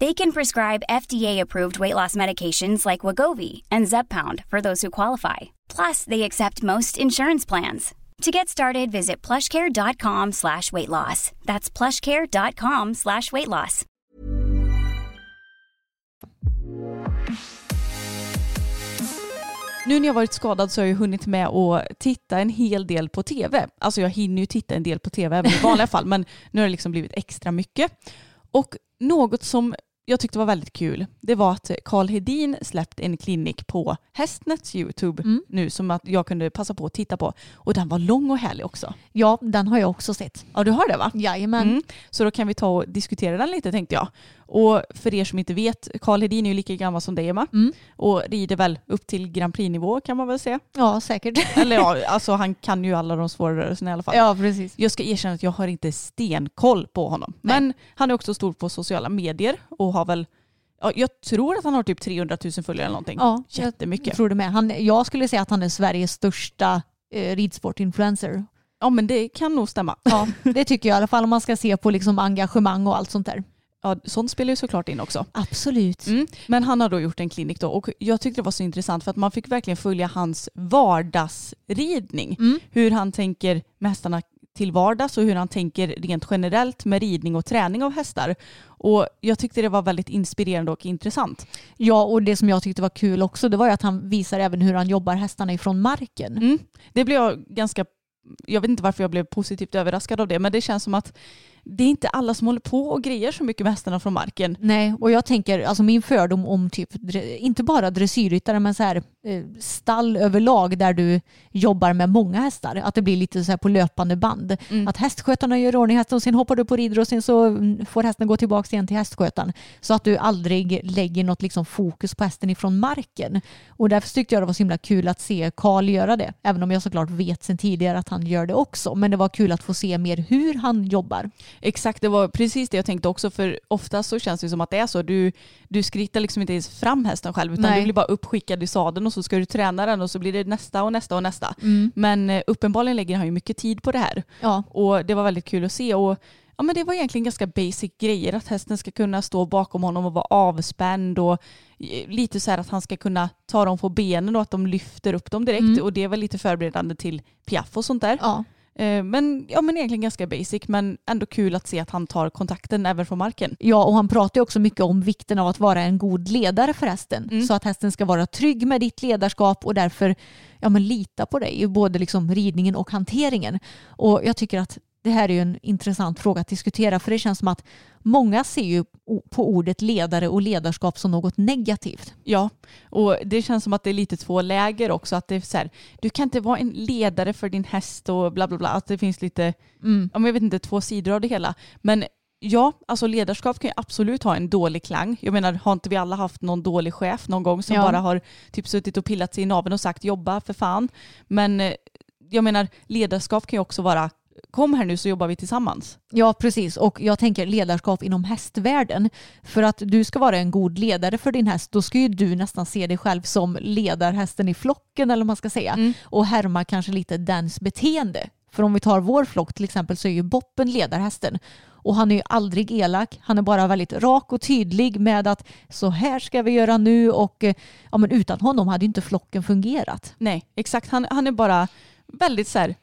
They can prescribe FDA-approved weight loss medications like Wagovi and Zeppound for those who qualify. Plus, they accept most insurance plans. To get started, visit plushcare.com slash weight loss. That's plushcare.com slash weight loss. Nu när jag varit skadad så har jag hunnit med att titta en hel del på tv. Alltså jag hinner ju titta en del på tv även i vanliga fall men nu har det liksom blivit extra mycket. Och något som jag tyckte var väldigt kul, det var att Karl Hedin släppte en klinik på Hästnets YouTube Mm. nu som att jag kunde passa på att titta på. Och den var lång och härlig också. Ja, den har jag också sett. Ja du har det va? Jajamän. Mm. Så då kan vi ta och diskutera den lite tänkte jag. Och för er som inte vet, Karl Hedin är ju lika gammal som dig Emma. Mm. Och rider väl upp till Grand Prix-nivå kan man väl säga. Ja, säkert. [LAUGHS] Eller ja, alltså han kan ju alla de svåra rörelserna i alla fall. ja, precis. Jag ska erkänna att jag har inte stenkoll på honom. Nej. Men han är också stor på sociala medier och har väl, ja, jag tror att han har typ 300 000 följare eller någonting. Ja, Jättemycket. jag tror det med. Han, jag skulle säga att han är Sveriges största eh, ridsportinfluencer. Ja men det kan nog stämma. Ja, det tycker jag i alla fall om man ska se på liksom engagemang och allt sånt där. Ja, sånt spelar ju såklart in också. Absolut. Mm. Men han har då gjort en klinik då och jag tyckte det var så intressant för att man fick verkligen följa hans vardagsridning. Mm. Hur han tänker med hästarna till vardags och hur han tänker rent generellt med ridning och träning av hästar. Och jag tyckte det var väldigt inspirerande och intressant. Ja, och det som jag tyckte var kul också det var ju att han visar även hur han jobbar hästarna ifrån marken. Mm. Det blev jag ganska, jag vet inte varför jag blev positivt överraskad av det, men det känns som att det är inte alla som håller på och grejer så mycket med hästarna från marken. Nej, och jag tänker, alltså min fördom om typ, inte bara dressyrryttare men så här eh, stall överlag där du jobbar med många hästar. Att det blir lite så här på löpande band. Mm. Att hästskötarna gör ordning hästen och sen hoppar du på rider och sen så mm, får hästen gå tillbaka igen till hästskötaren. Så att du aldrig lägger något liksom fokus på hästen ifrån marken. Och därför tyckte jag det var så himla kul att se Karl göra det. Även om jag såklart vet sedan tidigare att han gör det också. Men det var kul att få se mer hur han jobbar. Exakt, det var precis det jag tänkte också för ofta så känns det som att det är så. Du, du skrittar liksom inte ens fram hästen själv utan Nej. du blir bara uppskickad i sadeln och så ska du träna den och så blir det nästa och nästa och nästa. Mm. Men eh, uppenbarligen lägger han ju mycket tid på det här Ja, och det var väldigt kul att se. Och Ja, men det var egentligen ganska basic grejer. Att hästen ska kunna stå bakom honom och vara avspänd och eh, lite så här att han ska kunna ta dem på benen och att de lyfter upp dem direkt. Mm. Och det är väl lite förberedande till piaff och sånt där. ja. Eh, Men, ja, men egentligen ganska basic men ändå kul att se att han tar kontakten även från marken. Ja, och han pratar ju också mycket om vikten av att vara en god ledare för hästen. Mm. Så att hästen ska vara trygg med ditt ledarskap och därför ja, men lita på dig i både liksom ridningen och hanteringen. Och jag tycker att det här är ju en intressant fråga att diskutera för det känns som att många ser ju på ordet ledare och ledarskap som något negativt. Ja, och det känns som att det är lite två läger också. Att det är så här, du kan inte vara en ledare för din häst och bla bla bla. Att det finns lite, Mm. jag vet inte, två sidor av det hela. Men ja, alltså ledarskap kan ju absolut ha en dålig klang. Jag menar, har inte vi alla haft någon dålig chef någon gång som Ja. bara har typ suttit och pillat sig i naveln och sagt jobba för fan. Men eh, jag menar, ledarskap kan ju också vara kom här nu så jobbar vi tillsammans. Ja, precis. Och jag tänker ledarskap inom hästvärlden. För att du ska vara en god ledare för din häst, då ska ju du nästan se dig själv som ledarhästen i flocken, eller vad man ska säga. Mm. Och härma kanske lite dens beteende. För om vi tar vår flock till exempel så är ju Boppen ledarhästen. Och han är ju aldrig elak. Han är bara väldigt rak och tydlig med att så här ska vi göra nu och eh, ja, men utan honom hade inte flocken fungerat. Nej, exakt. Han, han är bara väldigt så här,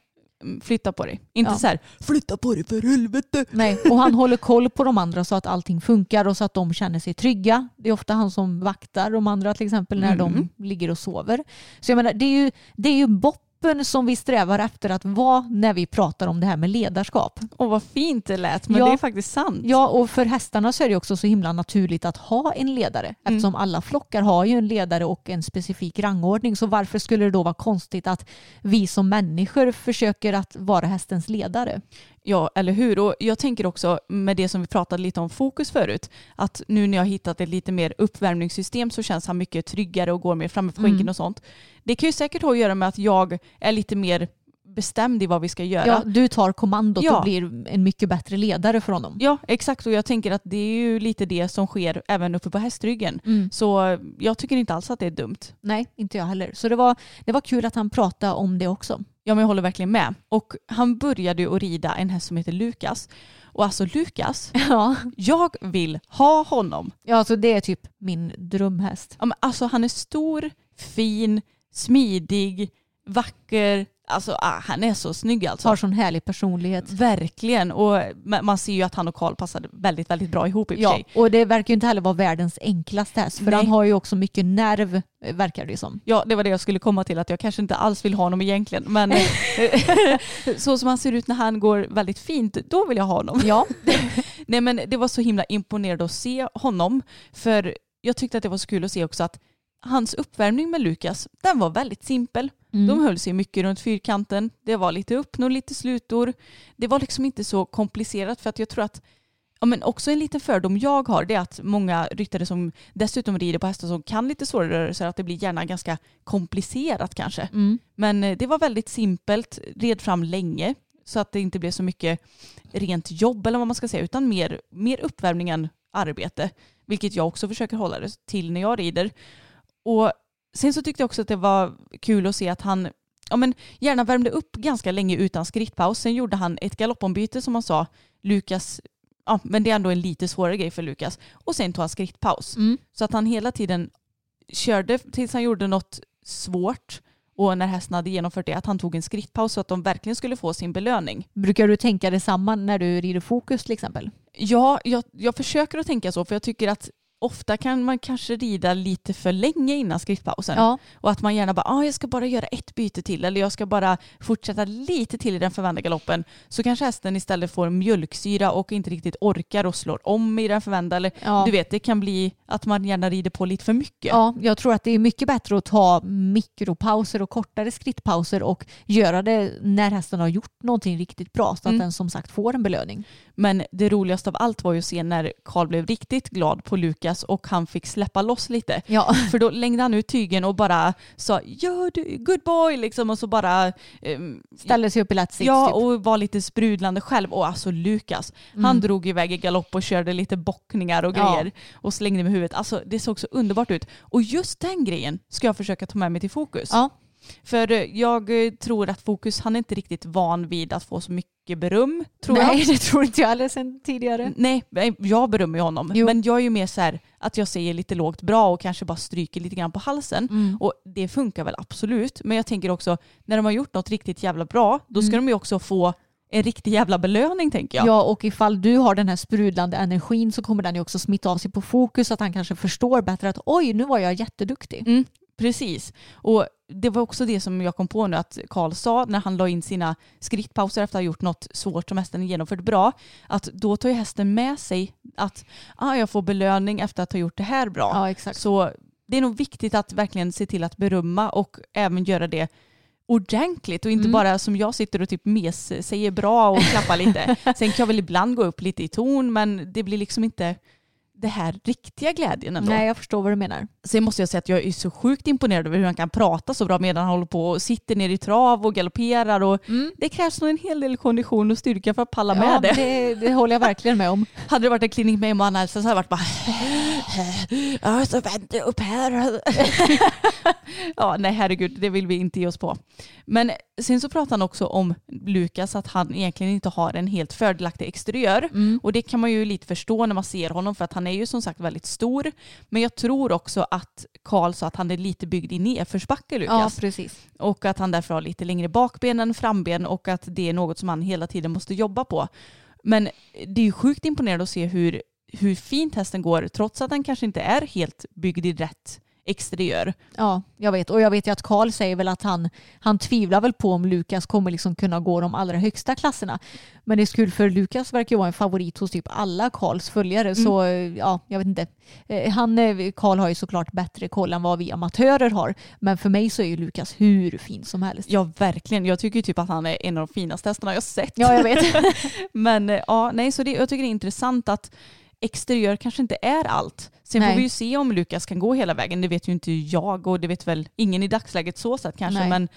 flytta på dig. Inte Ja. så här, flytta på dig för helvete. Nej, och han håller koll på de andra så att allting funkar och så att de känner sig trygga. Det är ofta han som vaktar de andra till exempel när Mm. de ligger och sover. Så jag menar, det är ju, det är ju boppen som vi strävar efter att vara när vi pratar om det här med ledarskap. Och vad fint det lät, men Ja. det är faktiskt sant. Ja, och för hästarna så är det också så himla naturligt att ha en ledare eftersom alla flockar har ju en ledare och en specifik rangordning. Så varför skulle det då vara konstigt att vi som människor försöker att vara hästens ledare? Ja, eller hur? Och jag tänker också med det som vi pratade lite om fokus förut, att nu när jag har hittat ett lite mer uppvärmningssystem så känns han mycket tryggare och går mer framme på skänken Mm. och sånt. Det kan ju säkert ha att göra med att jag är lite mer bestämd i vad vi ska göra. Ja, du tar kommandot Ja. och blir en mycket bättre ledare för honom. Ja, exakt. Och jag tänker att det är ju lite det som sker även uppe på hästryggen. Mm. Så jag tycker inte alls att det är dumt. Nej, inte jag heller. Så det var, det var kul att han pratade om det också. Ja, men jag håller verkligen med. Och han började ju att rida en häst som heter Lukas. Och alltså Lukas, [LAUGHS] Ja, jag vill ha honom. ja alltså det är typ min drömhäst. Ja, men Alltså han är stor, fin, smidig, vacker. Alltså ah, han är så snygg alltså. Har sån härlig personlighet. Verkligen. Och ma- man ser ju att han och Karl passade väldigt, väldigt bra ihop i och Ja, sig. och det verkar ju inte heller vara världens enklaste häst. För Nej. han har ju också mycket nerv, eh, verkar det som. Ja, det var det jag skulle komma till, att jag kanske inte alls vill ha honom egentligen. Men [LAUGHS] [LAUGHS] så som han ser ut när han går väldigt fint, då vill jag ha honom. Ja, [LAUGHS] Nej men det var så himla imponerande att se honom. För jag tyckte att det var så kul att se också att hans uppvärmning med Lukas, den var väldigt simpel. Mm. De höll sig mycket runt fyrkanten. Det var lite uppnår, lite slutor. Det var liksom inte så komplicerat för att jag tror att Ja, men också en liten fördom jag har det är att många ryttare som dessutom rider på hästar som kan lite svårare rörelser att det blir gärna ganska komplicerat kanske. Mm. Men eh, det var väldigt simpelt, red fram länge så att det inte blev så mycket rent jobb eller vad man ska säga utan mer, mer uppvärmning än arbete. Vilket jag också försöker hålla det till när jag rider. Och sen så tyckte jag också att det var kul att se att han ja, men gärna värmde upp ganska länge utan skrittpaus. Sen gjorde han ett galoppombyte som han sa. Lukas, ja men det är ändå en lite svårare grej för Lukas. Och sen tog han skrittpaus. Mm. Så att han hela tiden körde tills han gjorde något svårt och när hästen hade genomfört det att han tog en skrittpaus så att de verkligen skulle få sin belöning. Brukar du tänka detsamma när du rider fokus till exempel? Ja, jag, jag försöker att tänka så för jag tycker att ofta kan man kanske rida lite för länge innan skrittpausen. Ja, Och att man gärna bara, ah, jag ska bara göra ett byte till eller jag ska bara fortsätta lite till i den förvända galoppen. Så kanske hästen istället får mjölksyra och inte riktigt orkar och slår om i den förvända. Eller ja. du vet, det kan bli att man gärna rider på lite för mycket. Ja, jag tror att det är mycket bättre att ta mikropauser och kortare skrittpauser och göra det när hästen har gjort någonting riktigt bra så att Mm. den som sagt får en belöning. Men det roligaste av allt var ju att se när Karl blev riktigt glad på Lukas och han fick släppa loss lite. Ja, [LAUGHS] För då längde han ut tygen och bara sa ja du, good boy liksom och så bara ehm, ställer sig upp i lätt sits. Ja typ. och var lite sprudlande själv och alltså Lukas han Mm. drog iväg i galopp och körde lite bockningar och Ja. grejer och slängde med huvudet. Alltså det såg så underbart ut. Och just den grejen ska jag försöka ta med mig till fokus. Ja. För eh, jag eh, tror att Fokus, han är inte riktigt van vid att få så mycket beröm, tror Nej, jag. [LAUGHS] det tror inte jag heller sen tidigare. Nej, jag berömmer ju honom. Jo. Men jag är ju mer så här att jag säger lite lågt bra och kanske bara stryker lite grann på halsen. Mm. Och det funkar väl absolut. Men jag tänker också, när de har gjort något riktigt jävla bra, då ska Mm. de ju också få en riktig jävla belöning tänker jag. Ja. och ifall du har den här sprudlande energin så kommer den ju också smitta av sig på fokus så att han kanske förstår bättre att oj, nu var jag jätteduktig. Mm, precis. Och det var också det som jag kom på nu att Karl sa när han la in sina skrittpauser efter att ha gjort något svårt som hästen genomfört bra. Att då tar ju hästen med sig att ah, jag får belöning efter att ha gjort det här bra. Ja, exakt. Så det är nog viktigt att verkligen se till att berömma och även göra det ordentligt och inte Mm. bara som jag sitter och typ mes säger bra och klappar lite. [LAUGHS] Sen kan jag väl ibland gå upp lite i ton men det blir liksom inte det här riktiga glädjen ändå. Nej, jag förstår vad du menar. Sen måste jag säga att jag är så sjukt imponerad över hur han kan prata så bra medan han håller på och sitter ner i trav och galopperar. Och Det krävs nog en hel del kondition och styrka för att palla Mm. Ja, med det. det. Det håller jag verkligen med om. [LAUGHS] Hade det varit en klinik med Emma Nelson så hade det varit bara Ja, så vänta upp här. [LAUGHS] ja, nej herregud, det vill vi inte ge oss på. Men sen så pratar han också om Lukas att han egentligen inte har en helt fördelaktig exteriör. Mm. Och det kan man ju lite förstå när man ser honom för att han är ju som sagt väldigt stor. Men jag tror också att Karl sa att han är lite byggd i nedförsbacke Ja, Lukas. precis. och att han därför har lite längre bakben än framben och att det är något som han hela tiden måste jobba på. Men det är ju sjukt imponerande att se hur, hur fint hästen går trots att den kanske inte är helt byggd i rätt exteriör. Ja, jag vet. Och jag vet ju att Karl säger väl att han, han tvivlar väl på om Lukas kommer liksom kunna gå de allra högsta klasserna. Men det är så kul för Lukas verkar ju vara en favorit hos typ alla Karls följare. Så eh, ja, jag vet inte. Eh, Han, eh, Karl har ju såklart bättre koll än vad vi amatörer har. Men för mig så är ju Lukas hur fin som helst. Ja, verkligen. Jag tycker ju typ att han är en av de finaste hästarna jag sett. Ja, jag vet. [LAUGHS] Men eh, ja, nej, så det, jag tycker det är intressant att exteriör kanske inte är allt. Sen Nej. får vi ju se om Lukas kan gå hela vägen. Det vet ju inte jag och det vet väl ingen i dagsläget så sett kanske. Nej. Men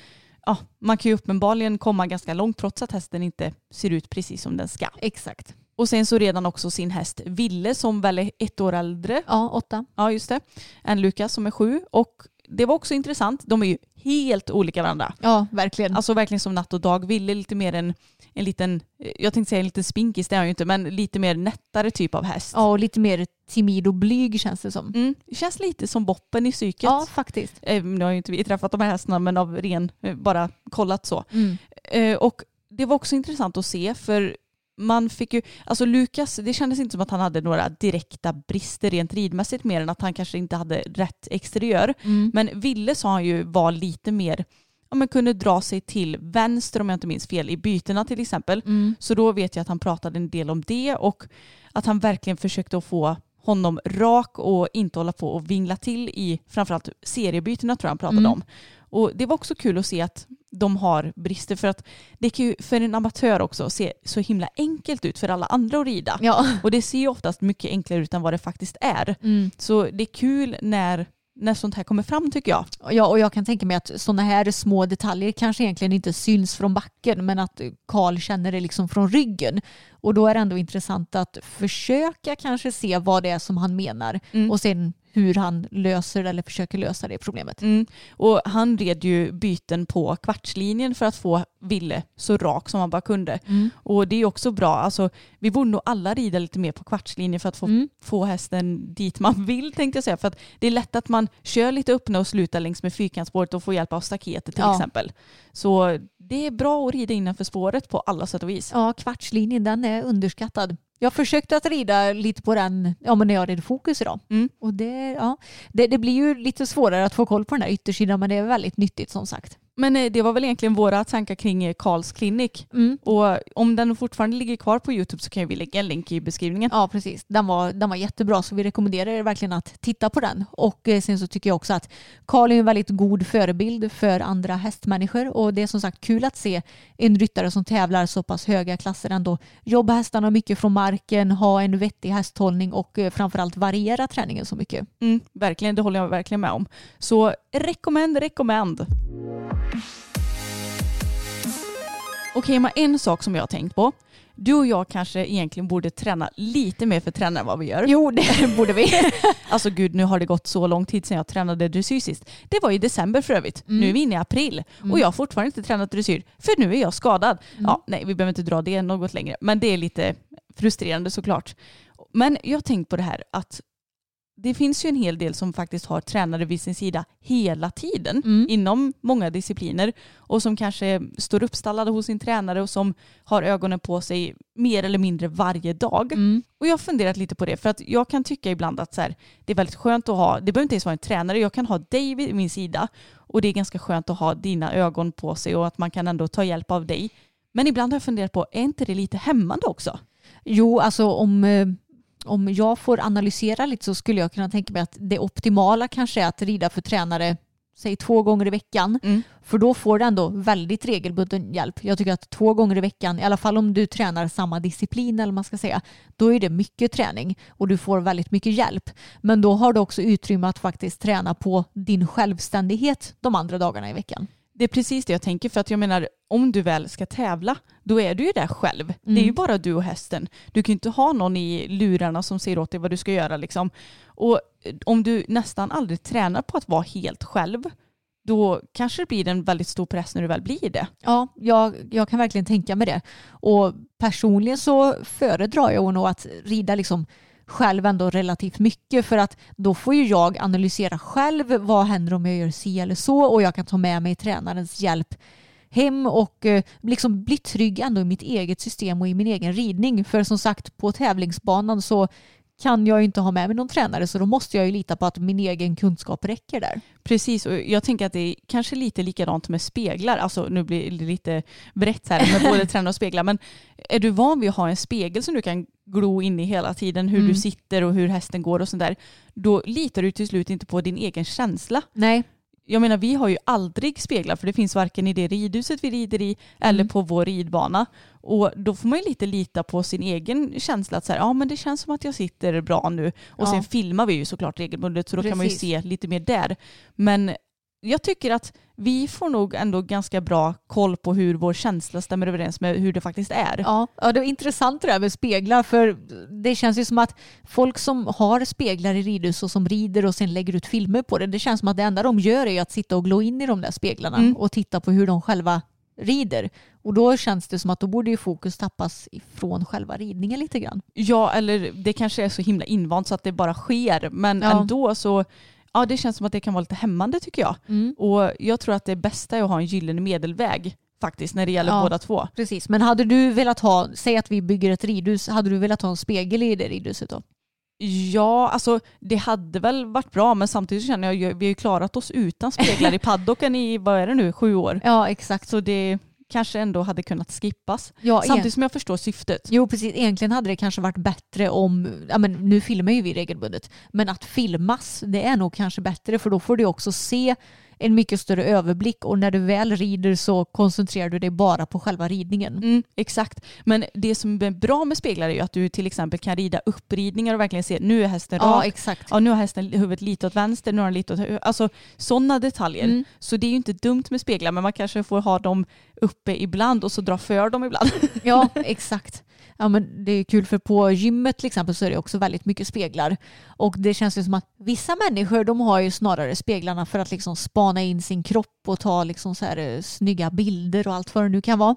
ja, man kan ju uppenbarligen komma ganska långt trots att hästen inte ser ut precis som den ska. Exakt. Och sen så redan också sin häst Ville som väl är ett år äldre. Ja, åtta. Ja, just det. Än Lukas som är sju. Och det var också intressant. De är ju helt olika varandra. Ja, verkligen. Alltså verkligen som natt och dag. Ville lite mer en, en liten, jag tänkte säga en liten spinkis, det är han ju inte, men lite mer nättare typ av häst. ja, och lite mer timid och blyg känns det som. Mm, känns lite som boppen i psyket. Ja, faktiskt. Eh, Nu har ju inte vi träffat de här hästarna men av ren, eh, bara kollat så. Mm. Eh, Och det var också intressant att se för man fick ju, alltså Lukas, det kändes inte som att han hade några direkta brister rent ridmässigt mer än att han kanske inte hade rätt exteriör. Mm. Men Ville sa han ju var lite mer, ja men kunde dra sig till vänster om jag inte minns fel i bytena till exempel. Mm. Så då vet jag att han pratade en del om det och att han verkligen försökte att få honom rak och inte hålla på och vingla till i framförallt seriebytena tror jag han pratade Mm. om. Och det var också kul att se att de har brister för att det kan ju för en amatör också se så himla enkelt ut för alla andra att rida. Ja. Och det ser ju oftast mycket enklare ut än vad det faktiskt är. Mm. Så det är kul när, när sånt här kommer fram tycker jag. Ja, och jag kan tänka mig att sådana här små detaljer kanske egentligen inte syns från backen men att Karl känner det liksom från ryggen. Och då är det ändå intressant att försöka kanske se vad det är som han menar Mm. och sen hur han löser eller försöker lösa det problemet. Mm. Och han red ju byten på kvartslinjen för att få Ville så rak som han bara kunde. Mm. Och det är också bra. Alltså, vi borde nog alla rida lite mer på kvartslinjen för att få, Mm. få hästen dit man vill tänkte jag säga. För att det är lätt att man kör lite öppna och slutar längs med fyrkantsspåret och får hjälp av staketet till Ja. exempel. Så det är bra att rida innanför spåret på alla sätt och vis. Ja, kvartslinjen den är underskattad. Jag försökte att rida lite på den ja, men när jag red fokus idag. Mm. Och det, ja, det, det blir ju lite svårare att få koll på den här yttersidan men det är väldigt nyttigt som sagt. Men eh, det var väl egentligen våra tankar kring eh, Karls klinik. Mm. Och om den fortfarande ligger kvar på YouTube så kan vi lägga en länk i beskrivningen. Ja, precis. Den var, den var jättebra så vi rekommenderar er verkligen att titta på den. Och eh, sen så tycker jag också att Karl är en väldigt god förebild för andra hästmänniskor och det är som sagt kul att se en ryttare som tävlar så pass höga klasser ändå jobba hästarna mycket från marken, ha en vettig hästhållning och eh, framförallt variera träningen så mycket. Mm, verkligen, det håller jag verkligen med om. Så rekommend, rekommend. Okej, men en sak som jag har tänkt på. Du och jag kanske egentligen borde träna lite mer för tränare än vad vi gör. Jo, det [LAUGHS] borde vi. [LAUGHS] Alltså gud, nu har det gått så lång tid sedan jag tränade dressyr sist. Det var i december för övrigt. Mm. Nu är vi inne i april och jag har fortfarande inte tränat dressyr för nu är jag skadad. Ja, nej, vi behöver inte dra det något längre, men det är lite frustrerande såklart. Men jag har tänkt på det här att det finns ju en hel del som faktiskt har tränare vid sin sida hela tiden Mm. inom många discipliner och som kanske står uppstallade hos sin tränare och som har ögonen på sig mer eller mindre varje dag. Mm. Och jag har funderat lite på det för att jag kan tycka ibland att så här, det är väldigt skönt att ha, det behöver inte ens vara en tränare, jag kan ha dig vid min sida och det är ganska skönt att ha dina ögon på sig och att man kan ändå ta hjälp av dig. Men ibland har jag funderat på, är inte det lite hämmande också? Jo, alltså om, eh, om jag får analysera lite så skulle jag kunna tänka mig att det optimala kanske är att rida för tränare säg två gånger i veckan. Mm. För då får du ändå väldigt regelbunden hjälp. Jag tycker att två gånger i veckan, i alla fall om du tränar samma disciplin eller man ska säga, då är det mycket träning och du får väldigt mycket hjälp. Men då har du också utrymme att faktiskt träna på din självständighet de andra dagarna i veckan. Det är precis det jag tänker för att jag menar om du väl ska tävla då är du ju där själv. Det är Mm. ju bara du och hästen. Du kan ju inte ha någon i lurarna som säger åt dig vad du ska göra liksom. Och eh, om du nästan aldrig tränar på att vara helt själv då kanske det blir en väldigt stor press när du väl blir det. Ja, jag, jag kan verkligen tänka mig det. Och personligen så föredrar jag nog att rida liksom själv ändå relativt mycket för att då får ju jag analysera själv vad händer om jag gör si eller så och jag kan ta med mig tränarens hjälp hem och eh, liksom bli trygg ändå i mitt eget system och i min egen ridning. För som sagt på tävlingsbanan så kan jag ju inte ha med mig någon tränare så då måste jag ju lita på att min egen kunskap räcker där. Precis, och jag tänker att det är kanske lite likadant med speglar. Alltså nu blir det lite brett här med både [LAUGHS] tränare och speglar. Men är du van vid att ha en spegel som du kan glo in i hela tiden, hur Mm. du sitter och hur hästen går och sånt där. Då litar du till slut inte på din egen känsla. Nej, Jag menar vi har ju aldrig speglar för det finns varken i det ridhuset vi rider i eller Mm. på vår ridbana. Och då får man ju lite lita på sin egen känsla att så här, ja men det känns som att jag sitter bra nu. Och Ja. sen filmar vi ju såklart regelbundet så då kan man ju Precis. se lite mer där. Men jag tycker att vi får nog ändå ganska bra koll på hur vår känsla stämmer överens med hur det faktiskt är. Ja, ja, det är intressant det där med speglar för det känns ju som att folk som har speglar i ridhus och som rider och sen lägger ut filmer på det, det känns som att det enda de gör är att sitta och glå in i de där speglarna Mm. och titta på hur de själva rider. Och då känns det som att då borde ju fokus tappas ifrån själva ridningen lite grann. Ja, eller det kanske är så himla invant så att det bara sker. Men Ja. ändå så, ja det känns som att det kan vara lite hämmande tycker jag. Och jag tror att det bästa är att ha en gyllene medelväg faktiskt när det gäller Ja. båda två. Precis, men hade du velat ha, säg att vi bygger ett ridhus, hade du velat ha en spegel i det ridhuset då? Ja, alltså det hade väl varit bra men samtidigt känner jag ju vi har ju klarat oss utan speglar i [LAUGHS] paddocken i, vad är det nu, sju år. Ja, exakt. Så det kanske ändå hade kunnat skippas. Ja, Samtidigt som jag förstår syftet. Jo precis, egentligen hade det kanske varit bättre om, ja men nu filmar ju vi regelbundet, men att filmas det är nog kanske bättre för då får du också se en mycket större överblick och när du väl rider så koncentrerar du dig bara på själva ridningen. Mm, exakt. Men det som är bra med speglar är ju att du till exempel kan rida uppridningar och verkligen se nu är hästen Ja rak. exakt. Ja, nu har hästen huvudet lite åt vänster, nu har den lite åt höger. Alltså sådana detaljer. Mm. Så det är ju inte dumt med speglar men man kanske får ha dem uppe ibland och så dra för dem ibland. Ja [LAUGHS] exakt. Ja, men det är kul för på gymmet till exempel så är det också väldigt mycket speglar. Och det känns ju som att vissa människor de har ju snarare speglarna för att liksom spana in sin kropp och ta liksom så här eh, snygga bilder och allt vad det nu kan vara.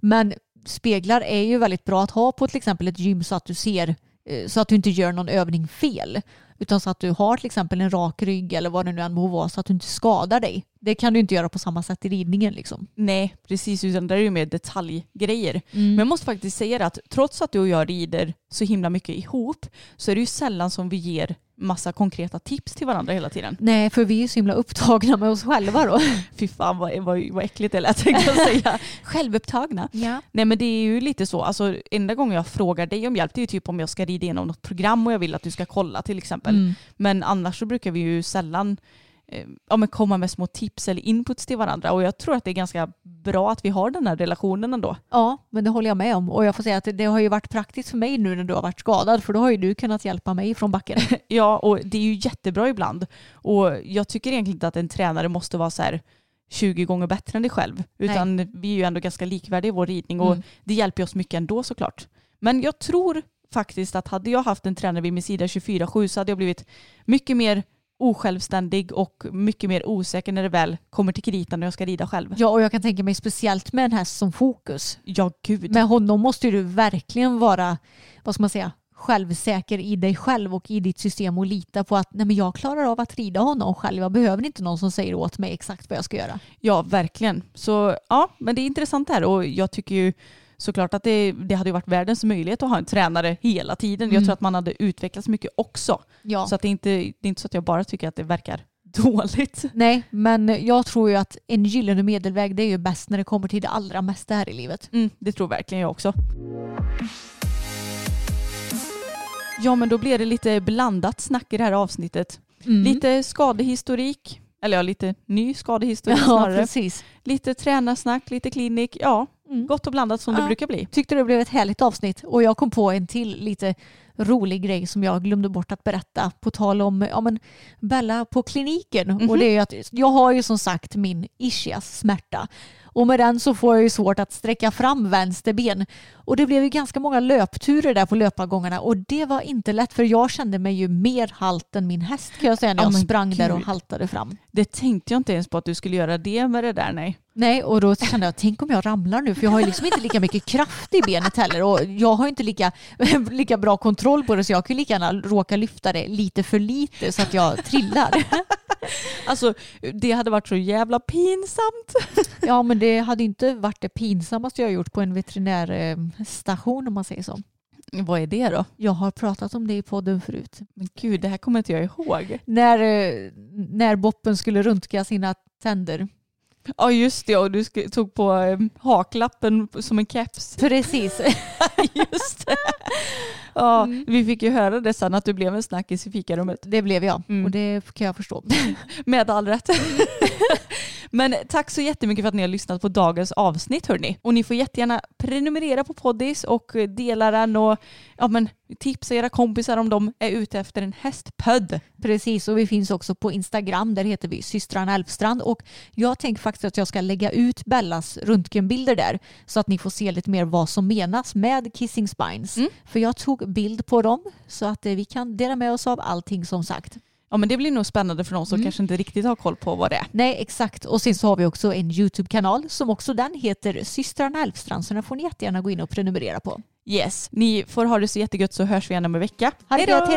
Men speglar är ju väldigt bra att ha på till exempel ett gym så att du ser eh, så att du inte gör någon övning fel. Utan så att du har till exempel en rak rygg eller vad det nu än må vara så att du inte skadar dig. Det kan du inte göra på samma sätt i ridningen liksom. Nej, precis. Utan det är ju mer detaljgrejer. Mm. Men jag måste faktiskt säga att trots att du och jag rider så himla mycket ihop så är det ju sällan som vi ger massa konkreta tips till varandra hela tiden. Nej, för vi är ju så himla upptagna med oss själva då. [LAUGHS] Fy fan vad, vad, vad äckligt det lät tänkte jag säga. [LAUGHS] Självupptagna. Ja. Nej men det är ju lite så, alltså enda gången jag frågar dig om hjälp det är ju typ om jag ska rida igenom något program och jag vill att du ska kolla till exempel. Mm. Men annars så brukar vi ju sällan ja, men komma med små tips eller inputs till varandra och jag tror att det är ganska bra att vi har den här relationen ändå. Ja, men det håller jag med om. Och jag får säga att det har ju varit praktiskt för mig nu när du har varit skadad för då har ju du kunnat hjälpa mig från backen. [LAUGHS] Ja och det är ju jättebra ibland och jag tycker egentligen inte att en tränare måste vara så här 20 gånger bättre än dig själv utan vi är ju ändå ganska likvärdiga i vår ridning och Mm. det hjälper oss mycket ändå såklart. Men jag tror faktiskt att hade jag haft en tränare vid min sida 24-7 så hade jag blivit mycket mer osjälvständig och mycket mer osäker när det väl kommer till kritan när jag ska rida själv. Ja, och jag kan tänka mig speciellt med en häst som fokus. Ja, gud. Med honom måste du verkligen vara, vad ska man säga, självsäker i dig själv och i ditt system och lita på att nej men jag klarar av att rida honom själv. Jag behöver inte någon som säger åt mig exakt vad jag ska göra. Ja, verkligen. Så ja, men det är intressant det här och jag tycker ju såklart att det, det hade varit världens möjlighet att ha en tränare hela tiden. Jag Mm. tror att man hade utvecklats mycket också. Ja. Så att det, är inte, det är inte så att jag bara tycker att det verkar [LAUGHS] dåligt. Nej, men jag tror ju att en gyllene medelväg det är ju bäst när det kommer till det allra mesta här i livet. Mm, det tror verkligen jag också. Ja, men då blir det lite blandat snack i det här avsnittet. Mm. Lite skadehistorik, eller ja, lite ny skadehistorik Ja, snarare. precis. Lite tränarsnack, lite klinik. Ja, Mm. gott och blandat som det Ja. brukar bli. Tyckte det blev ett härligt avsnitt och jag kom på en till lite rolig grej som jag glömde bort att berätta på tal om ja, men Bella på kliniken. Och det är att jag har ju som sagt min ischias smärta och med den så får jag ju svårt att sträcka fram vänster ben. Och det blev ju ganska många löpturer där på löpargångarna och det var inte lätt för jag kände mig ju mer halt än min häst kan jag säga när Ja, jag men sprang där och haltade fram. Det tänkte jag inte ens på att du skulle göra det med det där, nej. Nej, och då kände jag, tänk om jag ramlar nu, för jag har ju liksom inte lika mycket kraft i benet heller och jag har inte lika, [LAUGHS] lika bra kontroll på det så jag kan ju lika gärna råka lyfta det lite för lite så att jag trillar. [LAUGHS] Alltså, det hade varit så jävla pinsamt. Ja, men det hade inte varit det pinsammaste jag gjort på en veterinärstation om man säger så. Vad är det då? Jag har pratat om det i podden förut. Men gud, det här kommer inte jag ihåg. När, eh, när Boppen skulle röntga sina tänder. Ja, just det. Och du tog på eh, haklappen som en keps. Precis. [LAUGHS] just det. Ja, vi fick ju höra det sen att du blev en snackis i fikarummet. Det blev jag Mm. och det kan jag förstå. [LAUGHS] Med all rätt. [LAUGHS] Men tack så jättemycket för att ni har lyssnat på dagens avsnitt hörni. Och ni får jättegärna prenumerera på Poddis och dela den och ja, men, tipsa era kompisar om de är ute efter en hästpödd. Precis, och vi finns också på Instagram. Där heter vi systrarna Elfstrand. Och jag tänker faktiskt att jag ska lägga ut Bellas röntgenbilder där så att ni får se lite mer vad som menas med kissing spines. Mm. För jag tog bild på dem så att eh, vi kan dela med oss av allting som sagt. Ja men det blir nog spännande för de som Mm. kanske inte riktigt har koll på vad det är. Nej, exakt. Och sen så har vi också en YouTube-kanal som också den heter systrarna Elfstrand. Så den får ni jättegärna gå in och prenumerera på. Yes, ni får ha det så jättegött så hörs vi igen om en vecka. Ha det gött, hej